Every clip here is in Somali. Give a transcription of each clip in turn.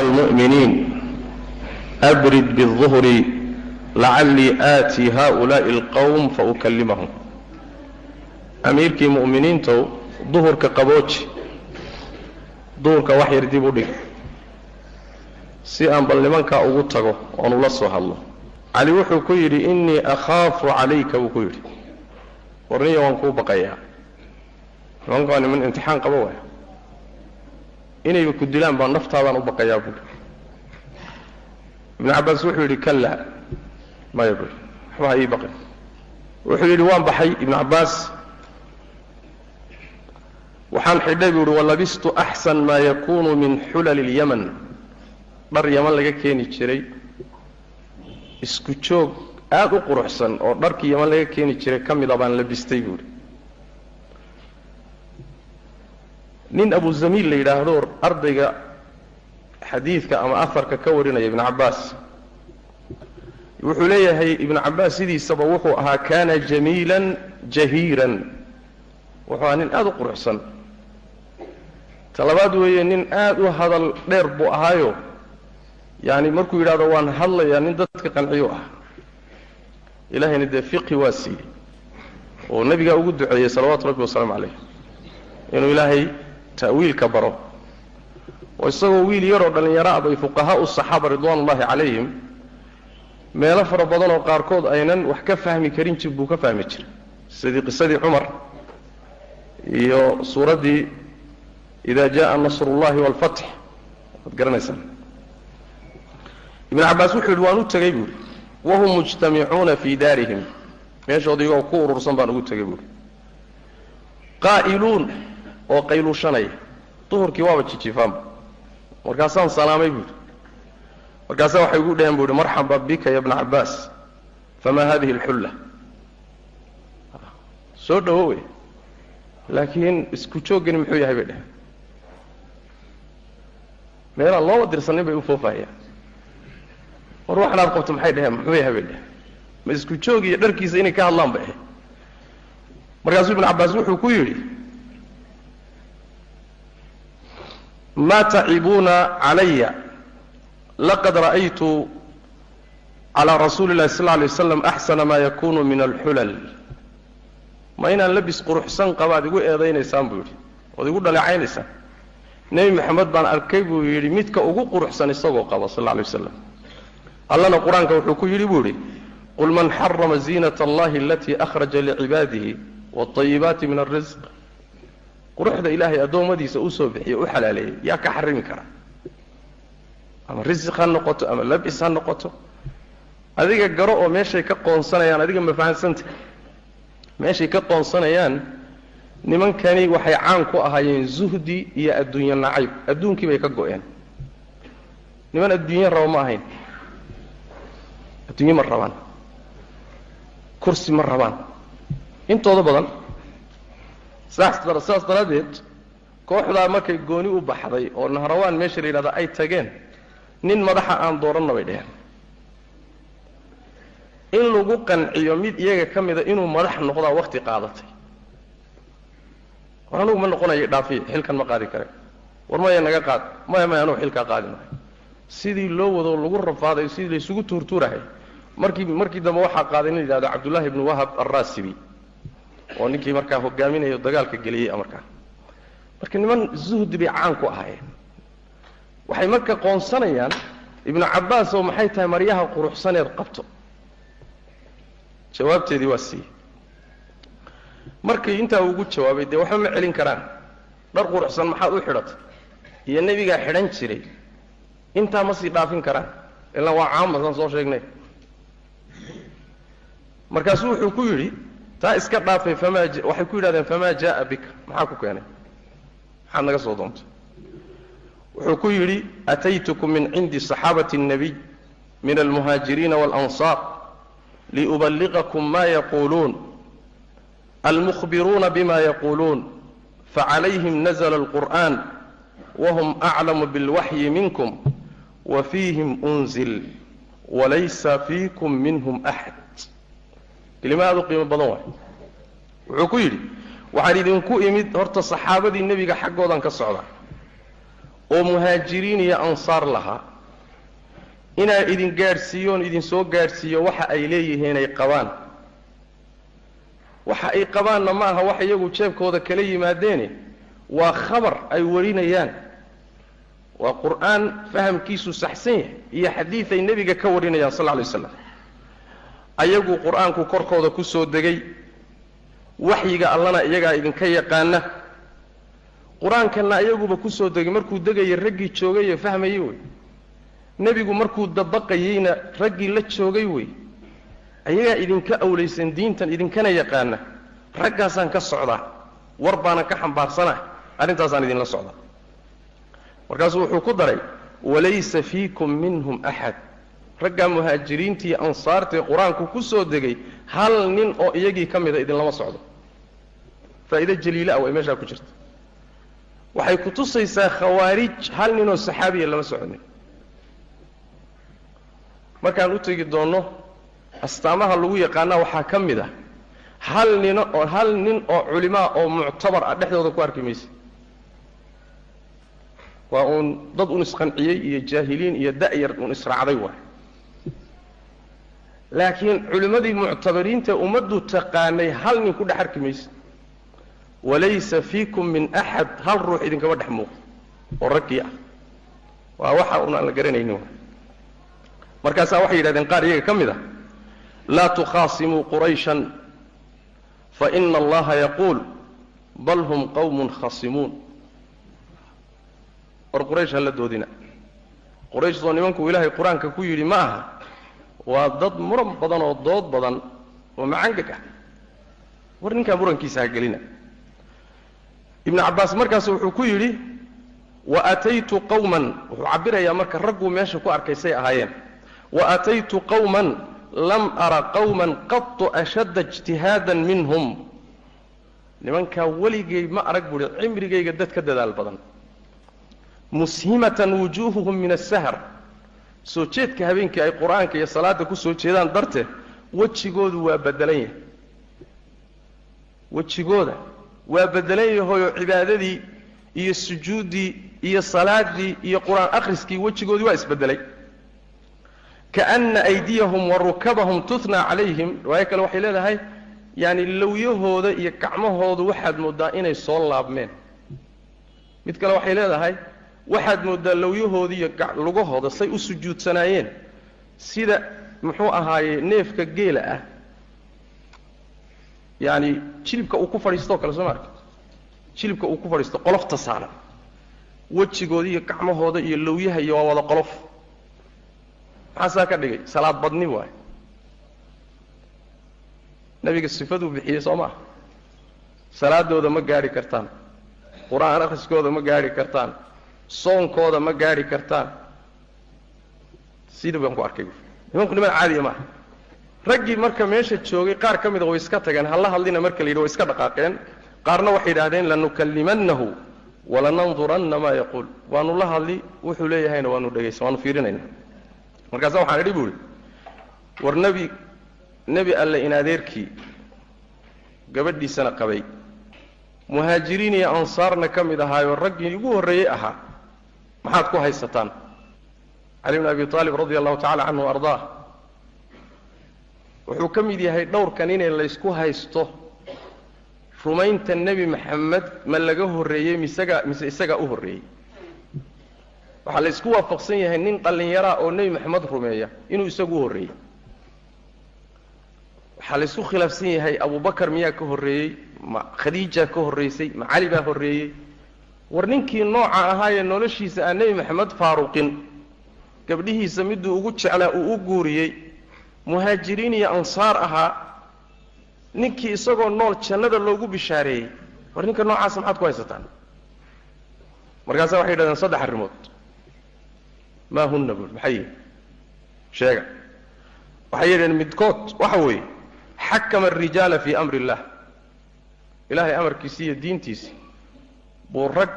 almu'miniin abrid biالظuhri lacallii aatii haؤulaaءi اlqowm faukallimahum amiirkii mu'miniintow duhurka qabooji duhurka wax yar dib u dhig si aan bal nimankaa ugu tago oon ula soo hadlo cali wuxuu ku yidhi innii akhaafu calayka buu ku yidhi warniya waan kuu baqayaa nimanka waa niman imtixaan qaba waaya inayba ku dilaan baa naftaadaan u baqayaa buui ibnu cabbaas wuxuu yidhi kallaa maya buui waxba ha ii baqin. Wuxuu yidhi waan baxay ibnu cabbaas waxaan xidhay buu yidhi walabistu axsan maa yakunu min xulali اlyaman dhar yaman laga keeni jiray. Isku joog aada u quruxsan oo dharkii yaman laga keeni jiray ka mida baan labistay buuhi nin abu zamiil la yidhaahdo ardayga xadiidka ama afarka ka warinaya ibnu cabbaas wuxuu leeyahay ibnu cabbaas sidiisaba wuxuu ahaa kana jamiilan jahiiran. Wuxuu ahaa nin aada u quruxsan. Talabaad weeye nin aada u hadal dheer buu ahaayo. Yani markuu yidhahdo waan hadlayaa nin dadka qanciyo ah. Ilahayna dee fiqhi waa siiyey. Oo nebigaa ugu duceeyey salawaatu rabbi wasalaamu calayh inuu ilaahay ta'wiilka baro. Oo isagoo wiil yaroo dhallinyaro ah bay fuqahaau saxaaba ridwaanullahi calayhim. Meelo fara badan oo qaarkood aynan wax ka fahmi karin jir buu ka fahmi jiray. Sidii qisadii cumar iyo suuraddii ida jaءa nasrullahi wاlfatx waad garanaysaan ibn cabbaas wuxuu yidhi waan u tegey buuhi wahum mujtamicuuna fii daarihim. Meeshooda iyagoo ku urursan baan ugu tegey buuhi qaa'iluun oo qayluushanaya duhurkii waaba jijifaanba markaasaan salaamay buuhi markaasaa waxay ugu dhaheen bu uhi marxaba bika ya bna cabbaas. Famaa hadihi اlxulla soo dhowo wey. Laakiin isku jooggani muxuu yahay bay dheheen meelaan looba dirsanin bay u foofahayaan. War waxan aad qabto maxay dheheen muxuu yahay bay dheheen ma isku joog dharkiisa inay ka hadlaan bay ahayd. Markaasuu ibnu cabbaas wuxuu ku yidhi ma tacibuuna calaya laqad ra'aytu calaa rasuuli illahi sal alay waslam axsana maa yakunu min alxulal. Ma inaan labis quruxsan qabaad igu eedaynaysaan buu yidhi ood igu dhaleecaynaysaa. Nebi maxamed baan arkay buu yidhi midka ugu quruxsan isagoo qaba sal alay wasalam allana qur'aanka wuxuu ku yidhi buu yidhi qul man xarama ziinat allahi alatii akhraja licibaadihi waayibaati min alrisq quruxda ilaahay addoommadiisa u soo bixiye u xalaaleeyey yaa ka xarimi kara. Ama risiq ha noqoto ama labis ha noqoto. Adiga garo oo meeshay ka qoonsanayaan adiga ma fahansanta meeshay ka qoonsanayaan nimankani waxay caan ku ahaayeen zuhdi iyo adduunye nacayb. Adduunkii bay ka go-een. Niman adduunye raba ma ahayn. Adduunye ma rabaan. Kursi ma rabaan. Intooda badan saas daraaddeed kooxdaa markay gooni u baxday oo nahrawaan meesha la yidhahda ay tageen nin madaxa aan dooranna bay dheheen in lagu qanciyo mid iyaga ka mida inuu madax noqdaa wakti qaadatay. War anugu ma noqonayo dhaafiya xilkan ma qaadi kare war maya naga qaad maya maya anugu xilkaa qaadi maayo sidii loo wado lagu rafaaday sidii laysugu tuurtuurahay markii markii dambe waxaa qaaday nin la yidhahdo cabdullaahi ibnu wahab alraasibi oo ninkii markaa hogaaminayo dagaalka geliyey markaa marka niman zuhdi bay caan ku ahaayeen. Waxay marka qoonsanayaan ibnu cabbaas oo maxay tahay maryaha quruxsaneed qabto. Jawaabteedii waa siiyey markii intaa ugu jawaabay dee waxba ma celin karaan. Dhar quruxsan maxaad u xidhatay iyo nebigaa xidhan jiray. Intaa ma sii dhaafin karaan. Ilaa waa caama saan soo sheegnay. Markaasuu wuxuu ku yidhi taa iska dhaafay famaa waxay ku yidhahdeen famaa jaaa bika maxaa ku keenay maxaad naga soo doontay wuxuu ku yidhi ataytukum min cindi صaxaabati الnabiy min almuhaajiriina wاlanصaar liubaligakum ma yaquuluun almukhbiruuna bima yaquuluun facalayhim nazla اlqur'an whm aclamu biاlwaxyi minkum wafiihim unzil walaysa fiikum minhum axad kelima aad u qiimo badan waay. Wuxuu ku yidhi waxaan idinku imid horta saxaabadii nebiga xaggoodan ka socda. Oo muhaajiriin iyo ansaar lahaa. Inaa idin gaadhsiiyoon idin soo gaadhsiiyo waxa ay leeyihiin ay qabaan. Waxa ay qabaanna ma aha wax iyagu jeebkooda kala yimaadeene waa khabar ay warinayaan. Waa qur'aan fahamkiisu saxsan yahay iyo xadiid ay nebiga ka warinayaan sal lla alay slam ayagu qur'aanku korkooda ku soo degay. Waxyiga allana iyagaa idinka yaqaana. Qur'aankanna ayaguba ku soo degay markuu degaya raggii joogay ee fahmayey wey. Nebigu markuu dabaqayeyna raggii la joogay wey. Ayagaa idinka awlaysan diintan idinkana yaqaana. Raggaasaan ka socdaa. War baanan ka xambaarsanah arrintaasaan idinla socdaa. Markaasuu wuxuu ku daray walaysa fiikum minhum axad raggaa muhaajiriintii ansaartae qur'aanku ku soo degay hal nin oo iyagii ka mida idinlama socdo. Faa'iide jaliila ah way meeshaa ku jirta. Waxay ku tusaysaa khawaarij hal ninoo saxaabiya lama soconin markaan u tegi doonno astaamaha lagu yaqaanaa waxaa ka mid ah hal nin oo hal nin oo culimaa oo muctabar ah dhexdooda ku arki maysa. Waa uun dad un isqanciyey iyo jaahiliin iyo da'yar un israacday waay laakiin culimmadii muctabariinta ummaddu taqaanay hal nin ku dhex arki maysa. Walaysa fiikum min axad hal ruux idinkama dhex muuqdo oo raggii ah. Waa waxa un aan la garanaynin. Markaasaa waxay yidhahdeen qaar iyaga ka mid ah laa tukhaasimuu qurayshan faina allaha yaquul bal hum qawmun khasimuun. War quraysh hala doodina. Qurayshsoo nimankuu ilaahay qur'aanka ku yidhi ma aha waa dad muran badan oo dood badan oo macangag ah. War ninkaa murankiisa ha gelina. Ibnu cabbaas markaas wuxuu ku yidhi wa ataytu qawman wuxuu cabbirayaa marka ragguu meesha ku arkay say ahaayeen. Wa ataytu qawman lam ara qawman qatu ashadda ijtihaadan minhum. Nimankaa weligay ma arag buuhi cimrigayga dad ka dadaal badan. Mushimatan wujuuhuhum min asahar soo jeedka habeenkii ay qur'aanka iyo salaadda ku soo jeedaan darteed wejigoodu waa bedelan yahay. Wejigooda waa bedelan yahayoo cibaadadii iyo sujuuddii iyo salaaddii iyo qur'aan akhriskii wejigoodii waa isbedelay kaana aydiyahum wa rukabahum tuthnaa calayhim riwaayo kale waxay leedahay yaani lowyahooda iyo gacmahoodu waxaad mooddaa inay soo laabmeen. Mid kale waxay leedahay waxaad mooddaa lowyahoodii iyo lugahooda say u sujuudsanaayeen. Sida muxuu ahaaye neefka geela ah. Yaani jilibka uu ku fadhiistoo kale soo maarka jilibka uu ku fadhiisto qolofta saaran wejigooda iyo gacmahooda iyo lowyaha iyo waa wada qolof. Maxaa saa ka dhigay? Salaad badni waay. Nebiga sifaduu bixiyey soo maaha salaadooda ma gaadhi kartaan. Qur'aan akhriskooda ma gaadhi kartaan soonkooda ma gaadhi kartaan. Sida baan ku arkay. Nimanku niman caadiya maaha raggii marka meesha joogay qaar ka mida way iska tageen. Halla hadlina marka la yidhi way iska dhaqaaqeen. Qaarna waxay yidhahdeen lanukallimannahu walananduranna maa yaquul. Waanu la hadli wuxuu leeyahayna waanu dhegaysan waanu fiirinayna. Markaasa waxaan idhi bu ihi war nebi nebi alle in gabadhiisana qabay. Muhaajiriin iyo ansaarna ka mid ahaayoo raggii ugu horreeyey ahaa maxaad ku haysataan? Cali bn abi aalib radi allahu tacala canhu ardaah. Wuxuu ka mid yahay dhowrkan inay laysku haysto rumaynta nebi maxamed ma laga horreeyey misaga mise isagaa u horreeyey. Waxaa la ysku waafaqsan yahay nin dhallinyaraa oo nebi maxamed rumeeya inuu isagu u horreeyey. Waxaa la ysku khilaafsan yahay abubakar miyaa ka horreeyey ma khadiijaa ka horraysay ma cali baa horreeyey war ninkii nooca ahaayee noloshiisa aan nebi maxamed faaruqin gabdhihiisa miduu ugu jeclaa uu u guuriyey muhaajiriin iyo ansaar ahaa ninkii isagoo nool jannada loogu bishaareeyey. War ninka noocaasa maxaad ku haysataan? Markaasa waxay yidhahdeen saddex arrimood. Maa hunna buul maxay? Yihin sheega. Waxay yidhahdeen midkood waxa weeye xakama arijaala fii amri illah ilaahay amarkiisii iyo diintiisii buu rag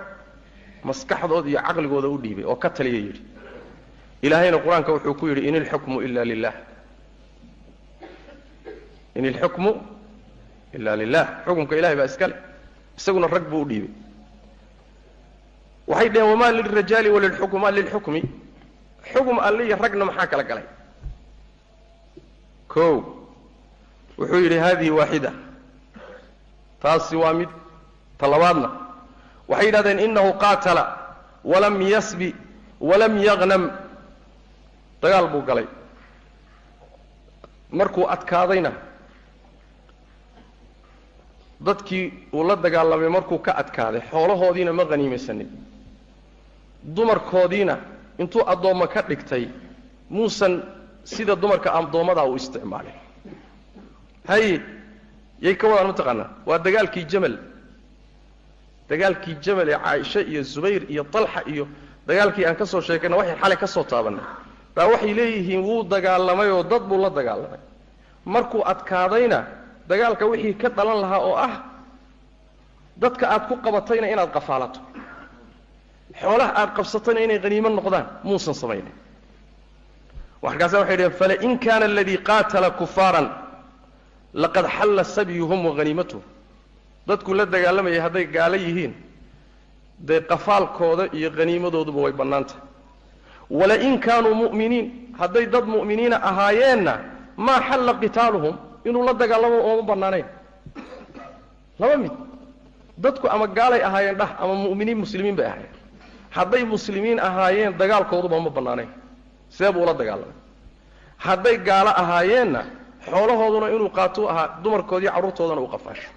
maskaxdooda iyo caqligooda u dhiibay oo ka taliya yidhi. Ilaahayna qur'aanka wuxuu ku yidhi in ilxukmu ila lilah in ilxukmu ila lilah xukumka ilahay baa iskale isaguna rag buu u dhiibay. Waxay dhaheen wamaa lilrajaali walilxukma lilxukmi xukm alle ragna maxaa kala galay? O wuxuu yidhi hadihi waaxida. Taasi waa mid ta labaadna waxay yidhahdeen inahu qaatala walam yasbi walam yaqnam dagaal buu galay. Markuu adkaadayna dadkii uu la dagaalamay markuu ka adkaaday xoolahoodiina ma haniimaysanin dumarkoodiina intuu addoommo ka dhigtay muusan sida dumarka addoommadaa uu isticmaalay. Haye yay ka wadaan mataqaanaa waa dagaalkii jamal dagaalkii jamal ee caaisha iyo zubayr iyo talxa iyo dagaalkii aan ka soo sheekayna waxay xalay ka soo taabannay. Baa waxay leeyihiin wuu dagaalamay oo dad buu la dagaalamay. Markuu adkaadayna dagaalka wixii ka dhalan lahaa oo ah dadka aad ku qabatayna inaad qafaalato. Xoolaha aad qabsatayna inay haniimo noqdaan muusan samaynin. Markaasa waxay dhaheen falain kaana aladii qaatala kufaaran laqad xalla sabyuhum wahaniimatuhum dadkuu la dagaalamayay hadday gaalo yihiin dee qafaalkooda iyo haniimadooduba way bannaan tahay walain kaanuu mu'miniin hadday dad mu'miniina ahaayeenna maa xalla qitaaluhum inuu la dagaalamo ooma bannaanayn. Laba mid dadku ama gaalay ahaayeen dhah ama mu'miniin muslimiin bay ahaayeen. Hadday muslimiin ahaayeen dagaalkooduba ma bannaanayn. See buu la dagaalamay. Hadday gaalo ahaayeenna xoolahooduna inuu qaatuu ahaa dumarkoodii carruurtoodana uu qafaasho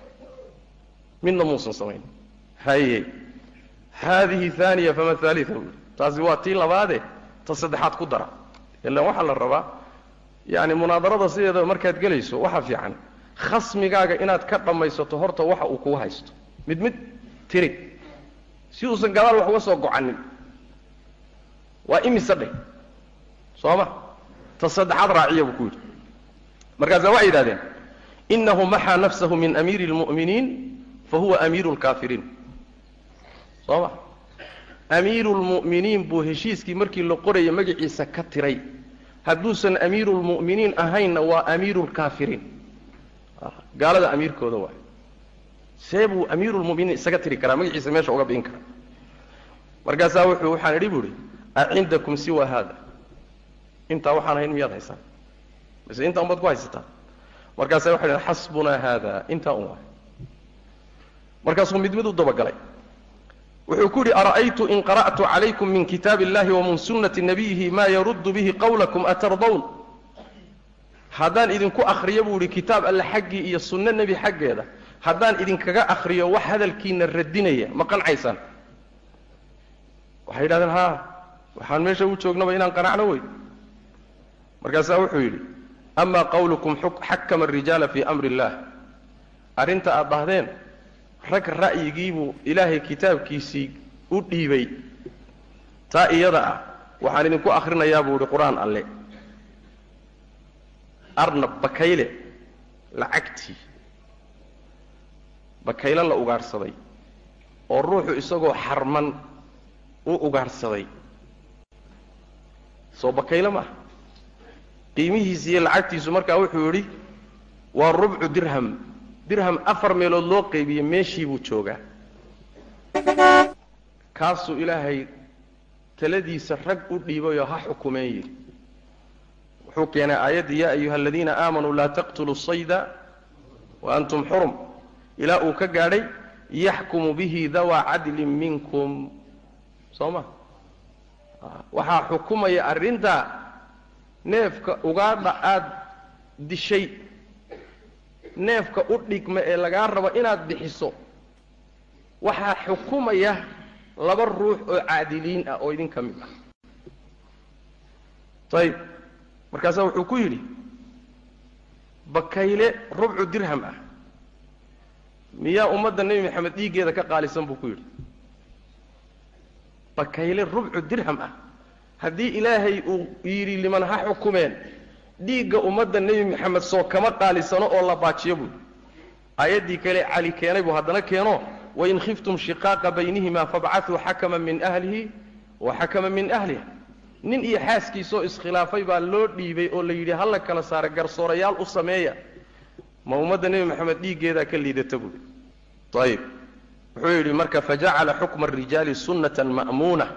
midna muusan samayn haye haadihi aaniya fama buui taasi waa tii labaade ta saddexaad ku dara. Ilaan waxaa la rabaa yani munaadarada sideedaba markaad gelayso waxaa fiican. Khasmigaaga inaad ka dhammaysato horta waxa uu kugu haysto. Mid mid tiri. Si uusan gadaal wax uga soo gocanin waa imise dheh soo ma? Ta saddexaad raaciya buu ku yidhi. Markaasaa waxay yidhahdeen inahu maxaa nafsahu min amiiri اlmu'miniin fahuwa amiiru اlkaafiriin soo ma amiiru lmu'miniin buu heshiiskii markii la qoraya magaciisa ka tiray hadduusan amiiru lmu'miniin ahaynna waa amiiru lkaafiriin gaalada amiirkooda waay see buu amiiru lmuminiin isaga tiri karaa magaciisa meesha uga bi'in karaa markaasaa wuxuu waxaan idhi bu idhi acindakum siwa haada intaa waxaan ahayn miyaad haysaan mise intaa unbaad ku haysataa markaasa waxay dhaheen xasbunaa haada intaa un waay markaasuu mid mid u dabagalay wuxuu ku yidhi ara'aytu in qara'tu calaykum min kitaabi illahi wa min sunnati nabiyihi maa yaruddu bihi qawlakum atardawn? Haddaan idinku akhriyo buu idhi kitaab alle xaggii iyo sunno nebi xaggeeda haddaan idinkaga akhriyo wax hadalkiina radinaya ma qanciysaan waxay yidhahdeen haa waxaan meesha u joognaba inaan qanacno wey. Markaasaa wuxuu yidhi amaa qawlukum xakama arijaala fii amri illaah arrinta aad dhahdeen rag ra'yigiibuu ilaahay kitaabkiisii u dhiibay. Taa iyada ah waxaan idinku akhrinayaa buu idhi qur'aan alle. Arnab bakayle lacagtii. Bakayle la ugaadhsaday oo ruuxu isagoo xarman u ugaadhsaday soo bakayle maaha qiimihiisi iyo lacagtiisu markaa wuxuu yidhi waa rubcu dirham dirham afar meelood loo qaybiye meeshii buu joogaa. Kaasuu ilaahay taladiisa rag u dhiibayoo ha xukumeen yidhi wuxuu keenay aayaddii yaa ayuha aladiina aamanuu laa taqtuluu sayda wa antum xurum ilaa uu ka gaadhay yaxkumu bihi dawaa cadlin minkum. Soo ma? Waxaa xukumaya arrintaa neefka ugaadha aada dishay neefka u dhigma ee lagaa rabo inaad bixiso waxaa xukumaya laba ruux oo caadiliin ah oo idin ka mid ah. Ayib markaasaa wuxuu ku yidhi bakayle rubcu dirham ah. Miyaa ummadda nebi maxamed dhiiggeeda ka qaalisan buu ku yidhi. Bakayle rubcu dirham ah. Haddii ilaahay uu yidhi liman ha xukumeen dhiigga ummadda nebi maxamed soo kama qaalisano oo la baajiyo buui aayaddii kale cali keenay buu haddana keeno wain khiftum shiqaaqa baynihima fabcatuu xakama min ahlihi wa xakama min ahliha. Nin iyo xaaskiisoo iskhilaafay baa loo dhiibay oo la yidhi hala kala saara garsoorayaal u sameeya. Ma ummadda nebi maxamed dhiiggeedaa ka liidata buui ayib wuxuu yidhi marka fajacala xukma arijaali sunnatan ma'muuna.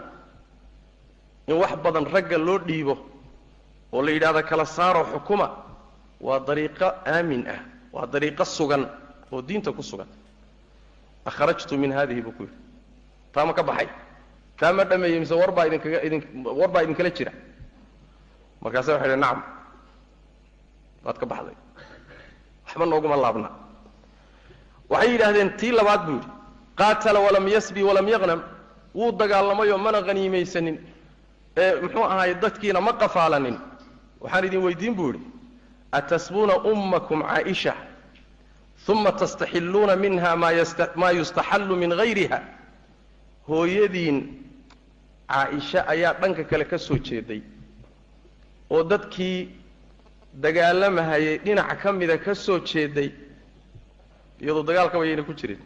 In wax badan ragga loo dhiibo oo la yidhahdo kala saaro xukuma waa dariiqo aamin ah waa dariiqo sugan oo diinta ku sugan. Akhrajtu min hadihi buu ku yidhi. Taa ma ka baxay? Taa ma dhameeyey mise warbaa idinkaga idin war baa idinkala jira? Markaasa waxay idhi nacam waad ka baxday. Waxba nooguma laabna. Waxay yidhaahdeen tii labaad buu yidhi. Qaatala walam yasbi walam yaqnam. Wuu dagaalamayoo mana haniimaysanin ee muxuu ahaay dadkiina ma qafaalanin waxaan idin weydiin buu yidhi atasbuuna ummakum caaisha? Uma tastaxilluuna minha maa yustaxallu min hayriha hooyadiin caaisha ayaa dhanka kale ka soo jeeday oo dadkii dagaalamahayay dhinaca ka mida ka soo jeeday iyadoo dagaalkaba yayna ku jirin.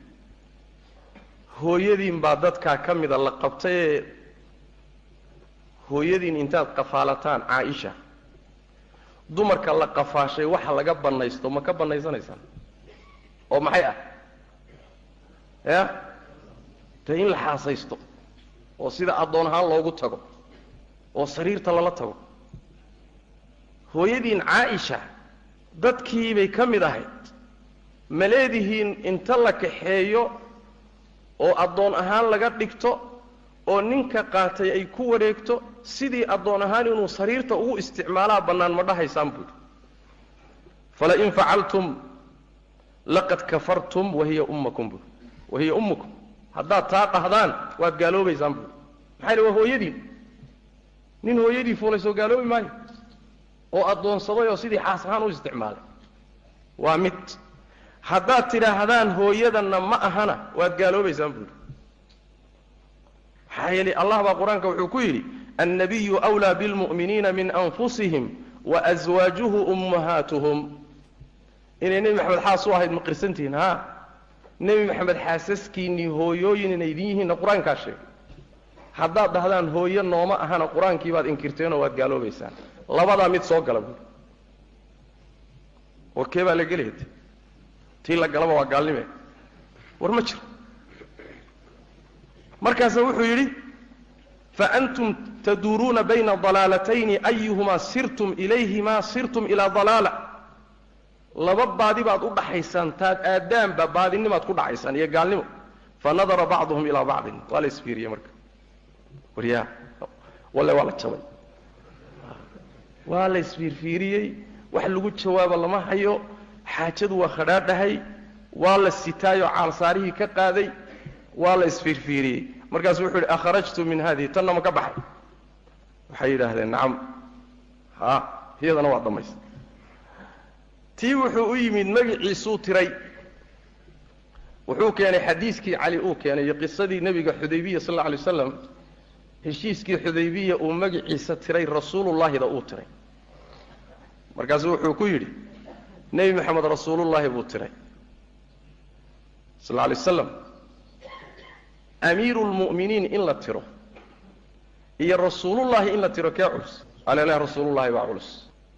Hooyadiin baa dadkaa ka mida la qabtay ee hooyadiin intaad qafaalataan caaisha dumarka la qafaashay waxa laga bannaysto ma ka bannaysanaysaan? Oo maxay ah? Ya? Dee in la xaasaysto oo sida addoon ahaan loogu tago oo sariirta lala tago. Hooyadiin caaisha dadkiibay ka mid ahayd. Ma leedihiin inta la kaxeeyo oo addoon ahaan laga dhigto oo ninka qaatay ay ku wareegto sidii addoon ahaan inuu sariirta ugu isticmaalaa bannaan ma dhahaysaan buuhi falain facaltum laqad kafartum wahiya ummakum buui wahiya ummukum. Haddaad taa dhahdaan waad gaaloobaysaan buui maxaa waa hooyadiin nin hooyadii fuulay soo gaaloobi maayo. Oo addoonsaday oo sidii xaas ahaan u isticmaalay. Waa mid. Haddaad tidhaahdaan hooyadanna ma ahana waad gaaloobaysaan buuhi maxaa yeelay allah baa qur'aanka wuxuu ku yidhi annabiyu wlaa bilmu'miniina min anfusihim waaswaajuhu ummahaatuhum inay nebi maxamed xaas u ahayd ma qirsantihiin ha nebi maxamed xaasaskiinnii hooyooyin inay idin yihiinna qur'aankaa sheegay haddaad dhahdaan hooyo nooma ahana qur'aankii baad inkirteenoo waad gaaloobaysaan labadaa mid soo gala buui oo kee baa la gelaya tii la galaba waa gaalnime war ma jiro markaasa wuxuu yidhi faantum taduuruuna bayna dalaalatayni ayuhumaa sirtum ilayhimaa sirtum ilaa dalaala laba baadi baad u dhaxaysaan taad aadaanba baadinimaad ku dhacaysaan iyo gaalnimo fanadara bacduhum ilaa bacdin waa la isfiiriyey marka waryaa walle waa la jabay waa la isfiirfiiriyey wax lagu jawaabo lama hayo xaajadu waa khadhaadhahay waa la sitaayoo caalsaarihii ka qaaday waa la isfiirfiiriyey markaasu wuxuu yidhi akhrajtu min hadihi tanna ma ka baxay? Waxay yidhaahdeen nacam ha iyadana waa dhammaysta tii wuxuu u yimid magiciisuu tiray. Wuxuu keenay xadiiskii cali uu keenay iyo qisadii nebiga xudaybiya sal alla alay waslam heshiiskii xudaybiya uu magiciisa tiray rasuulullaahida uu tiray. Markaasu wuxuu ku yidhi nebi maxamed rasuulullaahi buu tiray sal alla alay waslam amiiru lmu'miniin in la tiro. Iyo rasuulullaahi in la tiro kee culus? Alele rasuulullahi baa culus.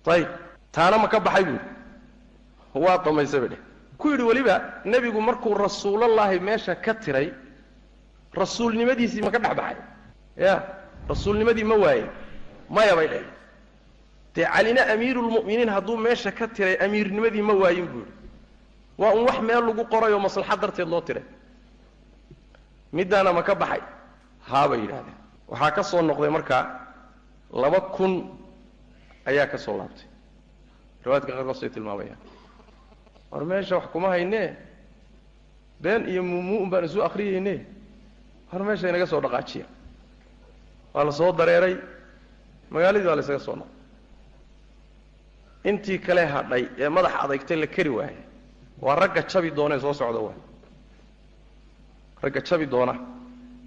Ayib taana ma ka baxay buuhi waa dhammaysa bay dheh ku yidhi weliba nebigu markuu rasuulullaahi meesha ka tiray rasuulnimadiisii ma ka dhex baxay. Ya rasuulnimadii ma waaye maya bay dheh dee calina amiirulmu'miniin hadduu meesha ka tiray amiirnimadii ma waayin buu yidhi. Waa un wax meel lagu qorayoo maslaxad darteed loo tiray middaana ma ka baxay? Haabay yidhahdeen waxaa ka soo noqday markaa laba kun ayaa ka soo laabtay. Riwaayadka qaarkoosay tilmaamayaan war meesha wax kuma haynee been iyo muumuun baan isu akriyayne war meesha inaga soo dhaqaajiya. Waa la soo dareeray. Magaaladii waa la ysaga soo noqday. Intii kale hadhay ee madaxa adagtay la keri waayay waa ragga jabi doonee soo socda waay ragga jabi doona.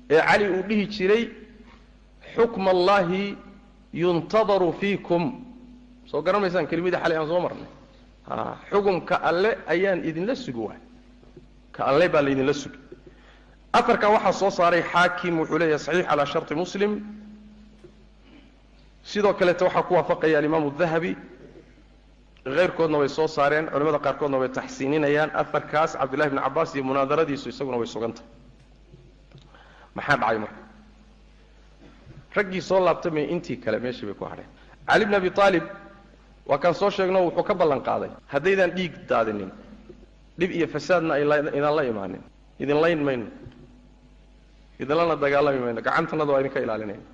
Ee cali uu dhihi jiray xukma allaahi yuntadaru fiikum. Soo garan maysaan xalay aan soo marnay. Xukumka alle ayaan idinla sugi waay. Ka alle baa laydinla sugi. Aarkan waxaa soo saaray xaakim wuxuu leeyahay saxiix calaa sharti muslim. Sidoo kaleete waxaa ku waafaqaya alimaamu dahabi. Keyrkoodna way soo saareen culamada qaarkoodna way taxsiininayaan. Aarkaas cabdullahi bni cabbaas iyo munaadaradiisu isaguna way sugantahay maxaa dhacay marka? Raggii soo laabtamay intii kale meeshii bay ku hadheen. Cali bn abi aalib waa kaan soo sheegno wuxuu ka ballan qaaday. Haddaydaan dhiig daadinin dhib iyo fasaadna aydaan la imaanin. Idin layn mayno. Idinlana dagaalami mayno. Gacantanada waa idinka ilaalinayna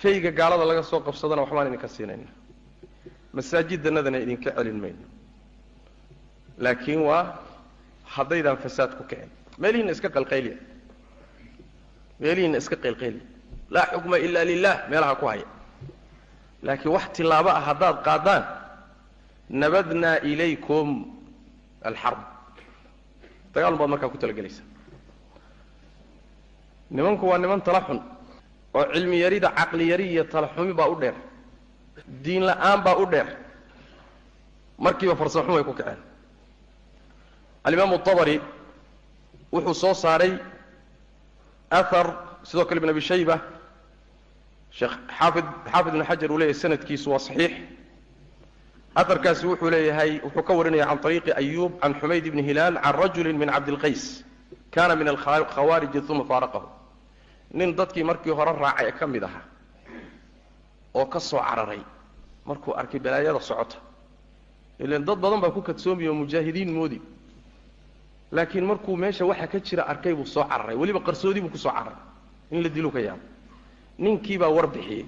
fayga gaalada laga soo qabsadana waxbaan idinka siinayna masaajidanadana idinka celin mayno. Laakiin waa haddaydaan fasaad ku kicin. Meelihiinna iska qalqayliya meelihiinna iska qaylqayliya laa xukma ila lilah meelaha ku haya. Laakiin wax tilaabo ah haddaad qaadaan nabadnaa ilaykum alxarb. Dagaalun baad markaa ku talagelaysa nimanku waa niman tala xun oo cilmi yarida caqli yari iyo tala xumi baa u dheer. Diin la'aan baa u dheer. Markiiba farsaxun way ku kaceen. Alimaamu abari wuxuu soo saaray ahar sidoo kale ibn abi shayba sheekh xaafid xaafid ibn xajar uu leeyahay sanadkiisu waa saxiix. Aharkaasi wuxuu leeyahay wuxuu ka warinaya can طariiqi ayub can xumayd ibni hilaal can rajuli min cabdilqays kana min alkhawaariji uma faaraqahu. Nin dadkii markii hore raacay ka mid ahaa oo ka soo cararay markuu arkay balaayada socota. Ilan dad badan baa ku kadsoomiya oo mujaahidiin moodi laakiin markuu meesha waxa ka jira arkay buu soo cararay weliba qarsoodi buu ku soo cararay in la dilu ka yaabo ninkiibaa war bixiyey.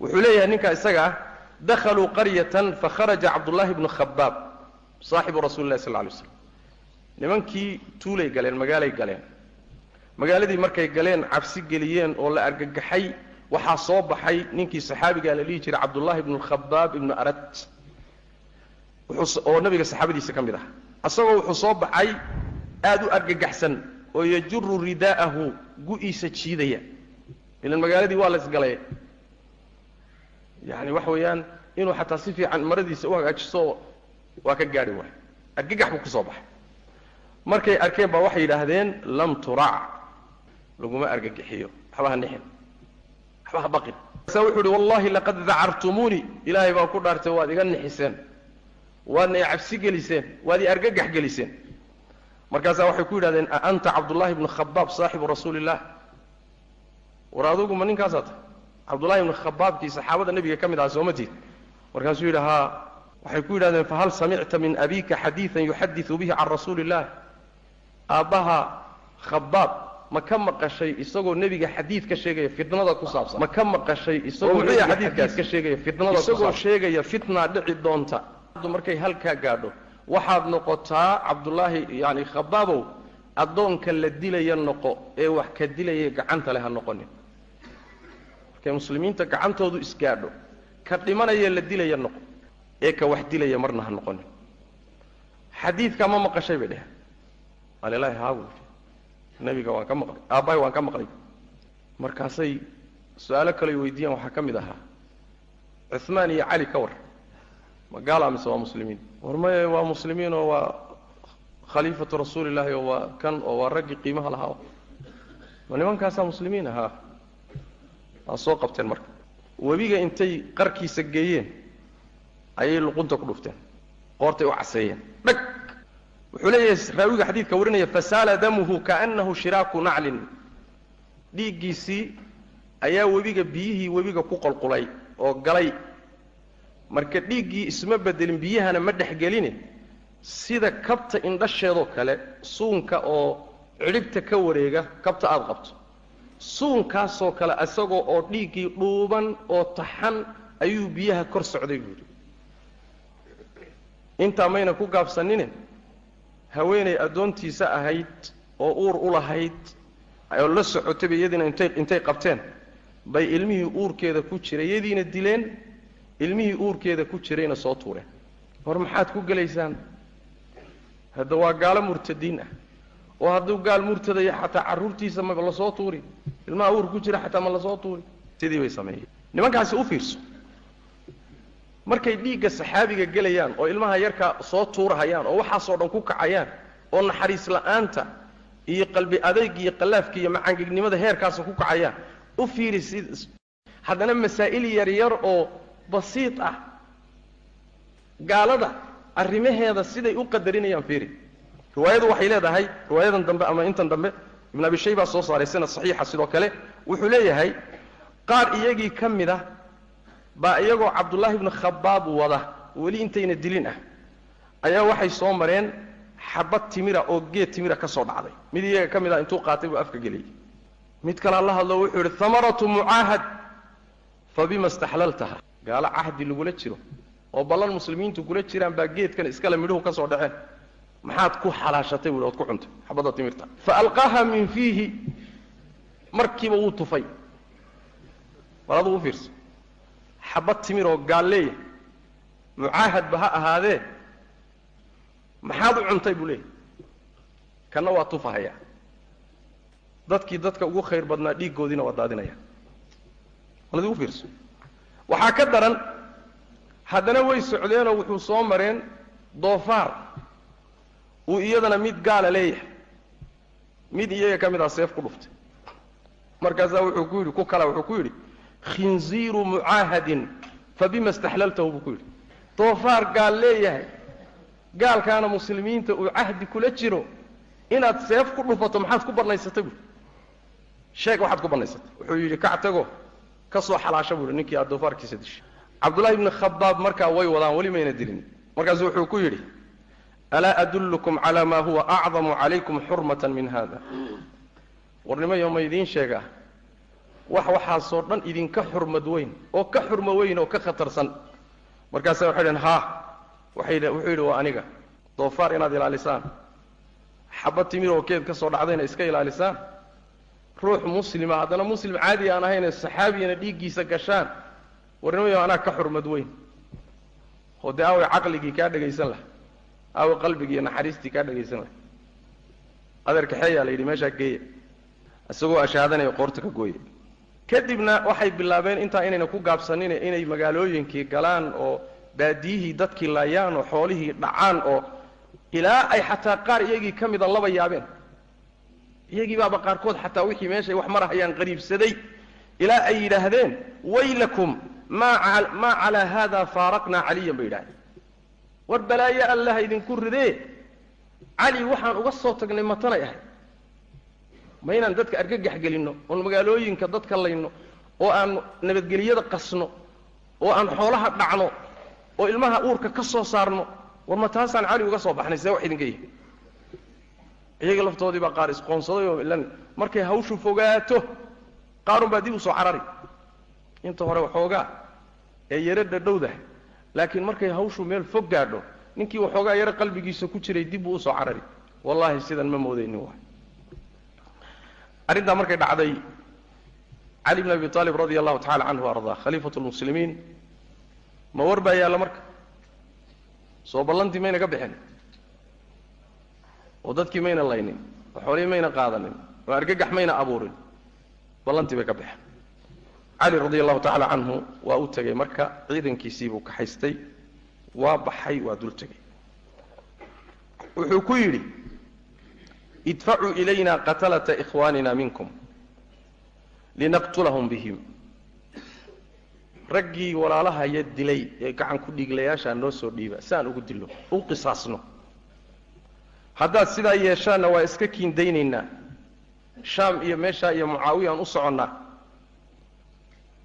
Wuxuu leeyahay ninkaa isaga ah dakhaluu qaryatan fakharaja cabdullaahi bnu khabaab saaxibu rasuli sal alay slam nimankii tuulay galeen magaalay galeen. Magaaladii markay galeen cabsi geliyeen oo la argagaxay waxaa soo baxay ninkii saxaabigaa la dhihi jiray cabdullaahi ibnu khabaab ibnu arad. Oo nabiga saxaabadiisa ka mid ah asagoo wuxuu soo baxay aada u argagaxsan oo yajuru ridaa'ahu gu-iisa jiidaya. Ilan magaaladii waa la isgalay yani waxa weeyaan inuu xataa si fiican maradiisa u hagaajiso waa ka gaari waay. Argagax buu ku soo baxay. Markay arkeen baa waxay yidhaahdeen lam turac. Laguma argagixiyo. Waxba ha nixin. Waxba ha baqin. Wuxuu uhi wallahi laqad dacartumuunii ilaahay baa ku dhaartay waad iga nixiseen waadna cabsi geliseen waad i argagax geliseen. Markaasaa waxay ku yidhahdeen a anta cabdullahi bnu khabaab saaxibu rasuuli illah war adugu ma ninkaasaa tahay. Cabdullahi ibnu khabaabkii saxaabada nebiga ka mid aha sooma tiid markaasuu yidhi haa. Waxay ku yidhahdeen fahal samicta min abika xadiidan yuxadiu bihi can rasuuli illah aabbaha khabaab ma ka maqashay isagoo nebiga xadiid ka sheegaya fitnada ku saabsan? Ma ka maqashay isagoo nebiga xadiid ka sheegaya fitnada isagoo sheegaya fitnaa dhici doonta markay halkaa gaadho. Waxaad noqotaa cabdullaahi yani khabaabow addoonka la dilaya noqo ee wax ka dilaya gacanta leh ha noqonin. Markay muslimiinta gacantoodu isgaadho ka dhimanaya la dilaya noqo ee ka wax dilaya marna ha noqonin. Xadiidkaa ma maqashay bay dheheen alilaahi haabu nebiga waan ka maqlay aabbahay waan ka maqlay. Markaasay su'aalo kale weydiiyaan waxaa ka mid ahaa cuhmaan iyo cali ka war ma gaala mise waa muslimiin? War maye waa muslimiin oo waa khaliifatu rasuuli llahi oo waa kan oo waa raggii qiimaha lahaa. Ma nimankaasaa muslimiin ahaa waa soo qabteen marka. Webiga intay qarkiisa geeyeen ayay luqunta ku dhufteen. Qoortay u caseeyeen. Dhag! Wuxuu leeyahay raawiga xadiidka warinaya fasaala damuhu kaanahu shiraaku naclin. Dhiiggiisii ayaa webiga biyihii webiga ku qolqulay oo galay marka dhiiggii isma bedelin biyahana ma dhexgelini sida kabta indhasheedoo kale suunka oo cidhibta ka wareega kabta aada qabto. Suunkaasoo kale isagoo oo dhiiggii dhuuban oo taxan ayuu biyaha kor socday buuhi intaa mayna ku gaabsanine haweenay addoontiisa ahayd oo uur u lahayd oo la socotayba iyadiina intay intay qabteen. Bay ilmihii uurkeeda ku jiray iyadiina dileen ilmihii uurkeeda ku jirayna soo tuureen. Hor maxaad ku gelaysaan hadda waa gaalo murtadiin ah. Oo hadduu gaal murtadaya xataa carruurtiisa ma la soo tuuri ilmaha uur ku jira xataa ma la soo tuuri sidii bay sameeyeen. Nimankaasi u fiirso. Markay dhiigga saxaabiga gelayaan oo ilmaha yarkaa soo tuurahayaan oo waxaasoo dhan ku kacayaan oo naxariis la'aanta iyo qalbi adayg iyo qallaafka iyo macangegnimada heerkaasa ku kacayaan u fiiri si haddana masaa'il yaryar oo basiid ah. Gaalada arrimaheeda siday u qadarinayaan fiiri. Riwaayadu waxay leedahay riwaayadan dambe ama intan dambe ibn abi shayba soo saaray sanad saxiixa sidoo kale wuxuu leeyahay qaar iyagii ka mid a baa iyagoo cabdullaahi ibnu khabaab wada weli intayna dilin ah ayaa waxay soo mareen xabad timira oo geed timira ka soo dhacday. Mid iyaga ka mid ah intuu qaatay buu afka geliyey. Mid kalea la hadlo wuxuu yidhi hamaratu mucaahad fa bima staxlaltaha gaalo cahdi lagula jiro oo ballan muslimiintu kula jiraan baa geedkan iskale midhuhu ka soo dhaceen. Maxaad ku xalaashatay buui ood ku cuntay. Xabadda timirta. Fa alqaaha min fiihi. Markiiba wuu tufay. Bal adugu u fiirso. Xabad timiroo gaalleeya mucaahadba ha ahaadee. Maxaad u cuntay buu leeyahy kanna waa tufahaya dadkii dadka ugu khayr badnaa dhiiggoodiina waa daadinaya. Bal adigu u fiirso waxaa ka daran haddana way socdeenoo wuxuu soo mareen doofaar. Uu iyadana mid gaala leeyahay. Mid iyaga ka mid ah seef ku dhuftay. Markaasaa wuxuu ku yidhi ku kala wuxuu ku yidhi khinziiru mucaahadin fa bima istaxlaltahu? Buu ku yidhi doofaar gaal leeyahay. Gaalkaana muslimiinta uu cahdi kula jiro. Inaad seef ku dhufato maxaad ku bannaysatay? Buui sheeg waxaad ku bannaysatay. Wuxuu yidhi kac tago ka soo xalaasha buuhi ninkii aad doofaarkiisa dishay. Cabdullahi ibni khabaab markaa way wadaan weli mayna dilin. Markaasu wuxuu ku yidhi alaa adullukum calaa maa huwa acdamu calaykum xurmatan min hada warnimayo ma idiin sheegaa wax waxaasoo dhan idinka xurmad weyn oo ka xurmo weyn oo ka khatarsan. Markaasa waxay dhaheen haa. Waxay wuxuu yidhi waa aniga. Doofaar inaad ilaalisaan. Xabad timir oo keed ka soo dhacdayna iska ilaalisaan ruux muslima haddana muslim caadi aan ahayne saxaabiyana dhiiggiisa gashaan warnimayo anaa ka xurmad weyn. Oo dee aaway caqligii kaa dhegaysan laha aaway qalbigii naxariistii kaa dhegaysan laha adeer kaxeeyaa la yidhi meeshaa geeya. Isagoo ashaadanaya qoorta ka gooya. Kadibna waxay bilaabeen intaa inayna ku gaabsanin inay magaalooyinkii galaan oo baadiyihii dadkii laayaan oo xoolihii dhacaan oo ilaa ay xataa qaar iyagii ka mida laba yaabeen iyagii baaba qaarkood xataa wixii meeshay wax marahayaan qariibsaday ilaa ay yidhaahdeen waylakum maa calaa haada faaraqnaa caliyan bay yidhahdeen. War balaayo allaha idinku ridee? Cali waxaan uga soo tagnay matanay ahay. Ma inaan dadka argagax gelinno oon magaalooyinka dadka layno oo aan nabadgeliyada qasno oo aan xoolaha dhacno oo ilmaha uurka ka soo saarno war ma taasaan cali uga soo baxnay see wax idinka yihi iyaga laftoodii baa qaar isqoonsaday oo ilan markay hawshu fogaato qaarun baa dib u soo carari. Inta hore waxoogaa ee yaro dhadhowdah laakiin markay hawshu meel fog gaadho ninkii waxoogaa yaro qalbigiisa ku jiray dib buu u soo carari. Wallaahi sidan ma moodaynin waay. Arrintaa markay dhacday cali bn abi aalib radia allahu tacala canhu ardaa khaliifatu lmuslimiin. Ma war baa yaalla marka? Soo ballantii mayna bixin oo dadkii mayna laynin oo xoolihii mayna qaadanin oo argagax mayna abuurin ballantii bay ka baxeen. Cali radia allahu tacala canhu waa u tegey marka ciidankiisii buu kaxaystay waa baxay waa dul tegey. Wuxuu ku yidhi idfacuu ilayna qatalata ikhwaanina minkum linaqtulahum bihim. Raggii walaalahaya dilay ee gacan ku dhiiglayaashaa noo soo dhiiba si aan ugu dillo u qisaasno haddaad sidaa yeeshaanna waa iska kiindaynaynaa shaam iyo meeshaa iyo mucaawiya aan u soconnaa.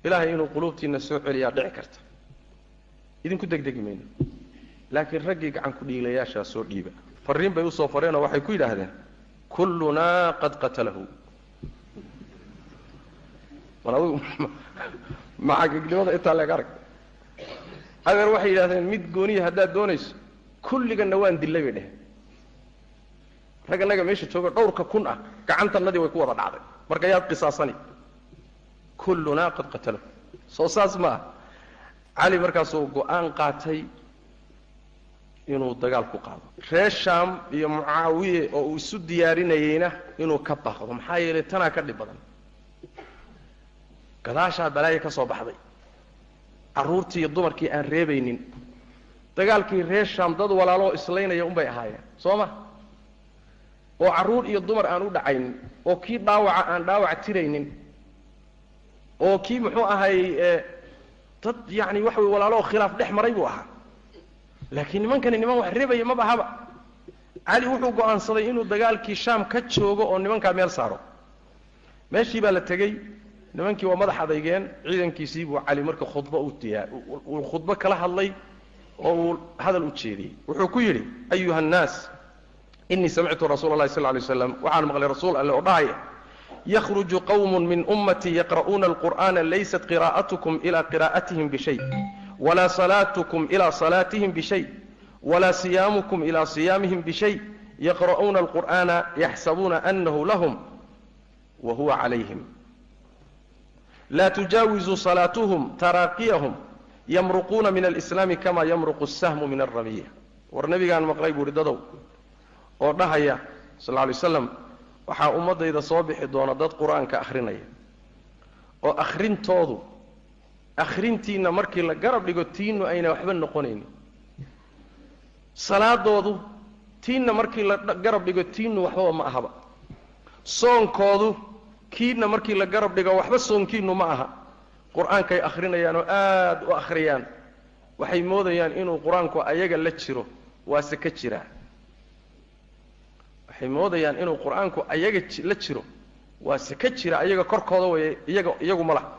Ilaahay inuu quluubtiinna soo celiyaa dhici karta. Idinku degdegi mayno. Laakiin raggii gacan ku dhiiglayaashaa soo dhiiba. Farriin bay u soo fareenoo waxay ku yidhaahdeen kullunaa qad qatalahu. Bal adugu macagegnimada intaa leeg arag adeer waxay yidhahdeen mid gooniya haddaad doonayso kulliganna waan dillay bay dheheen raggannaga meesha jooga dhowrka kun ah gacantannadii way ku wada dhacday. Marka yaad qisaasani. Kullunaa qad qatalahu soo saas ma ah cali markaasuu go'aan qaatay inuu dagaal ku qaado. Reer shaam iyo mucaawiye oo uu isu diyaarinayeyna inuu ka baaqdo. Maxaa yeelay tanaa ka dhib badan. Gadaashaa balaayo ka soo baxday. Carruurtii iyo dumarkii aan reebaynin. Dagaalkii reer shaam dad walaaloo islaynaya unbay ahaayeen. Soo ma oo carruur iyo dumar aan u dhacaynin oo kii dhaawaca aan dhaawac tiraynin oo kii muxuu ahay dad yacni waxa way walaaloo khilaaf dhex maray buu ahaa. Laakiin nimankani niman wax reebaya maba haba cali wuxuu go'aansaday inuu dagaalkii shaam ka joogo oo nimankaa meel saaro. Meeshii baa la tegey nimankii waa madax adeygeen ciidankiisii buu cali marka khudbo u diyaa uu khudbo kala hadlay oo uu hadal u jeediyey. Wuxuu ku yidhi ayuha annaas inii samictu rasuula allahi sal ly slam waxaan maqlay rasuul alle oo dhahaya yakhruju qawmun min ummatii yaqra'uuna alqur'ana laysat qiraa'atukum ila qiraa'atihim bishay walaa salaatukum ila salaatihim bishay walaa siyaamukum ila siyaamihim bishay yaqra'uuna alqur'ana yaxsabuuna anahu lahum wa huwa calayhim laa tujaawizu salaatuhum taraaqiyahum yamruquuna min alislaami kama yamruqu asahmu min alramiya war nabigaan maqlay buuhi dadow oo dhahaya sal lay slam waxaa ummaddayda soo bixi doona dad qur'aanka akhrinaya. Oo akhrintoodu akhrintiinna markii la garab dhigo tiinnu ayna waxba noqonaynin. Salaadoodu tiinna markii la garab dhigo tiinnu waxbaba ma ahaba. Soonkoodu kiinna markii la garab dhigo waxba soonkiinnu ma aha. Qur'aankay akhrinayaan oo aada u akhriyaan. Waxay moodayaan inuu qur'aanku ayaga la jiro waase ka jiraa waxay moodayaan inuu qur'aanku ayaga la jiro. Waase ka jira ayaga korkooda way iyaga iyagu ma laha.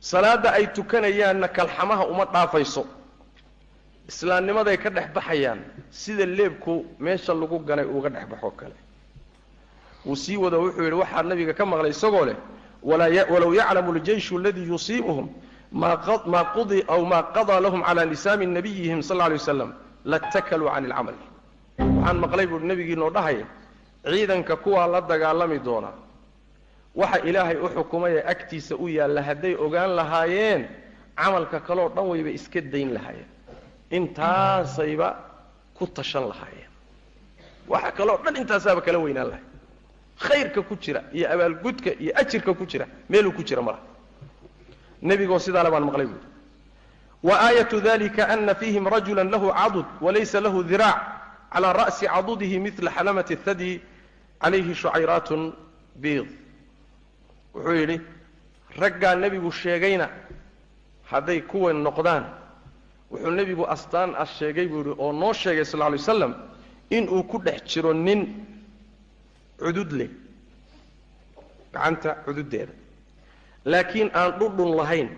Salaadda ay tukanayaanna kalxamaha uma dhaafayso. Islaamnimaday ka dhex baxayaan. Sida leebku meesha lagu ganay uga dhex baxoo kale. Wuu sii wado wuxuu yidhi waxaa nabiga ka maqlay isagoo leh walow yaclamu ljeyshu aladii yusiibuhum maa qudi aw maa qadaa lahum cala lisaani nabiyihim sal lay waslam latakaluu can ilcamal waxaan maqlay buuhi nabigiinoo dhahaya ciidanka kuwaa la dagaalami doona waxa ilaahay u xukumay ee agtiisa u yaalla hadday ogaan lahaayeen camalka kaleo dhan wayba iska dayn lahaayeen. Intaasayba ku tashan lahaayeen. Waxa kaloo dhan intaasaaba kala weynaan lahay. Khayrka ku jira iyo abaalgudka iyo ajirka ku jira meeluu ku jira malaha nebigoo sidaale baan maqlay buui wa aayatu dalika ana fiihim rajula lahu cadud walaysa lahu diraac calى ra'si cadudihi mila xalamati اthadi calayhi shucayraatun biid wuxuu yidhi raggaa nebigu sheegayna hadday kuwan noqdaan wuxuu nebigu astaan ah sheegay buu yihi oo noo sheegay sal ly waslam inuu ku dhex jiro nin cudud leh gacanta cududdeeda laakiin aan dhudhun lahayn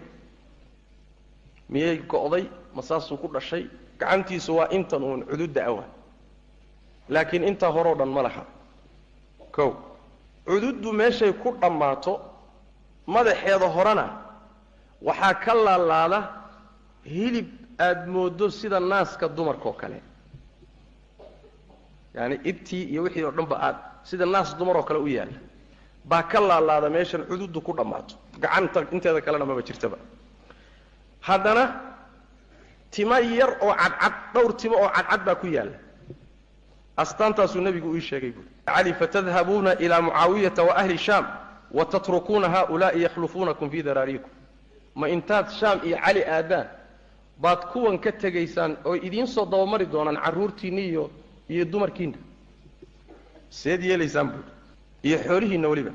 miyay go'day ma saasuu ku dhashay gacantiisu waa intan uun cududda awa laakiin intaa horeo dhan ma laha. Kow cududdu meeshay ku dhammaato madaxeeda horena waxaa ka laalaada hilib aada mooddo sida naaska dumarkaoo kale. Yaani ibtii iyo wixii oo dhanba aad sida naas dumar oo kale u yaalla baa ka laalaada meeshan cududdu ku dhammaato. Gacanta inteeda kalena maba jirtaba. Haddana tima yar oo cadcad dhowr timo oo cadcad baa ku yaalla astaantaasuu nebigu ii sheegay buuri cali fatadhabuuna ilaa mucaawiyata wa ahli shaam wa tatrukuuna haulaai yakhlufuunakum fii daraariikum. Ma intaad shaam iyo cali aadaan baad kuwan ka tegaysaan oo idiin soo dabamari doonaan carruurtiinna iyo iyo dumarkiinna. Seed yeelaysaan buuri iyo xoolihiinna weliba.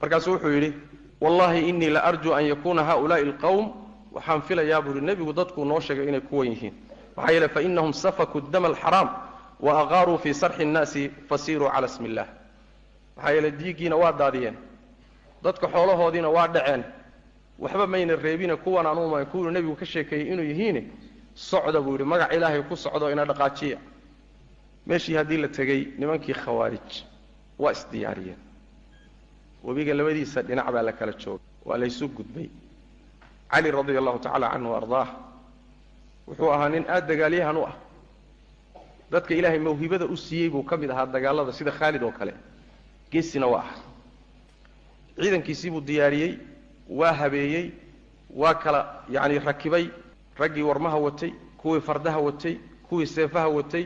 Markaasuu wuxuu yidhi wallahi inii la arjuu an yakuuna haulaai alqowm waxaan filayaa buuhi nebigu dadkuu noo sheegay inay kuwan yihiin. Maxaa yeele fainahum safakuu dama alxaraam wa aqaaruu fii sarxi nnaasi fasiiruu cala smi illah maxaa yeele diiggiina waa daadiyeen. Dadka xoolahoodiina waa dhaceen. Waxba mayna reebine kuwan anuuma kuwuu nebigu ka sheekeeyey inuu yihiine socda buu yidhi magac ilaahay ku socdo ina dhaqaajiya. Meeshii haddii la tegey nimankii khawaarij waa isdiyaariyeen. Webiga labadiisa dhinac baa la kala joogay waa laysu gudbay. Cali radia allahu tacala canhu ardaah wuxuu ahaa nin aada dagaalyahan u ah dadka ilaahay mawhibada u siiyey buu ka mid ahaa dagaalada sida khaalid oo kale. Geesina waa ah ciidankiisii buu diyaariyey waa habeeyey waa kala yacani rakibay raggii warmaha watay kuwii fardaha watay kuwii seefaha watay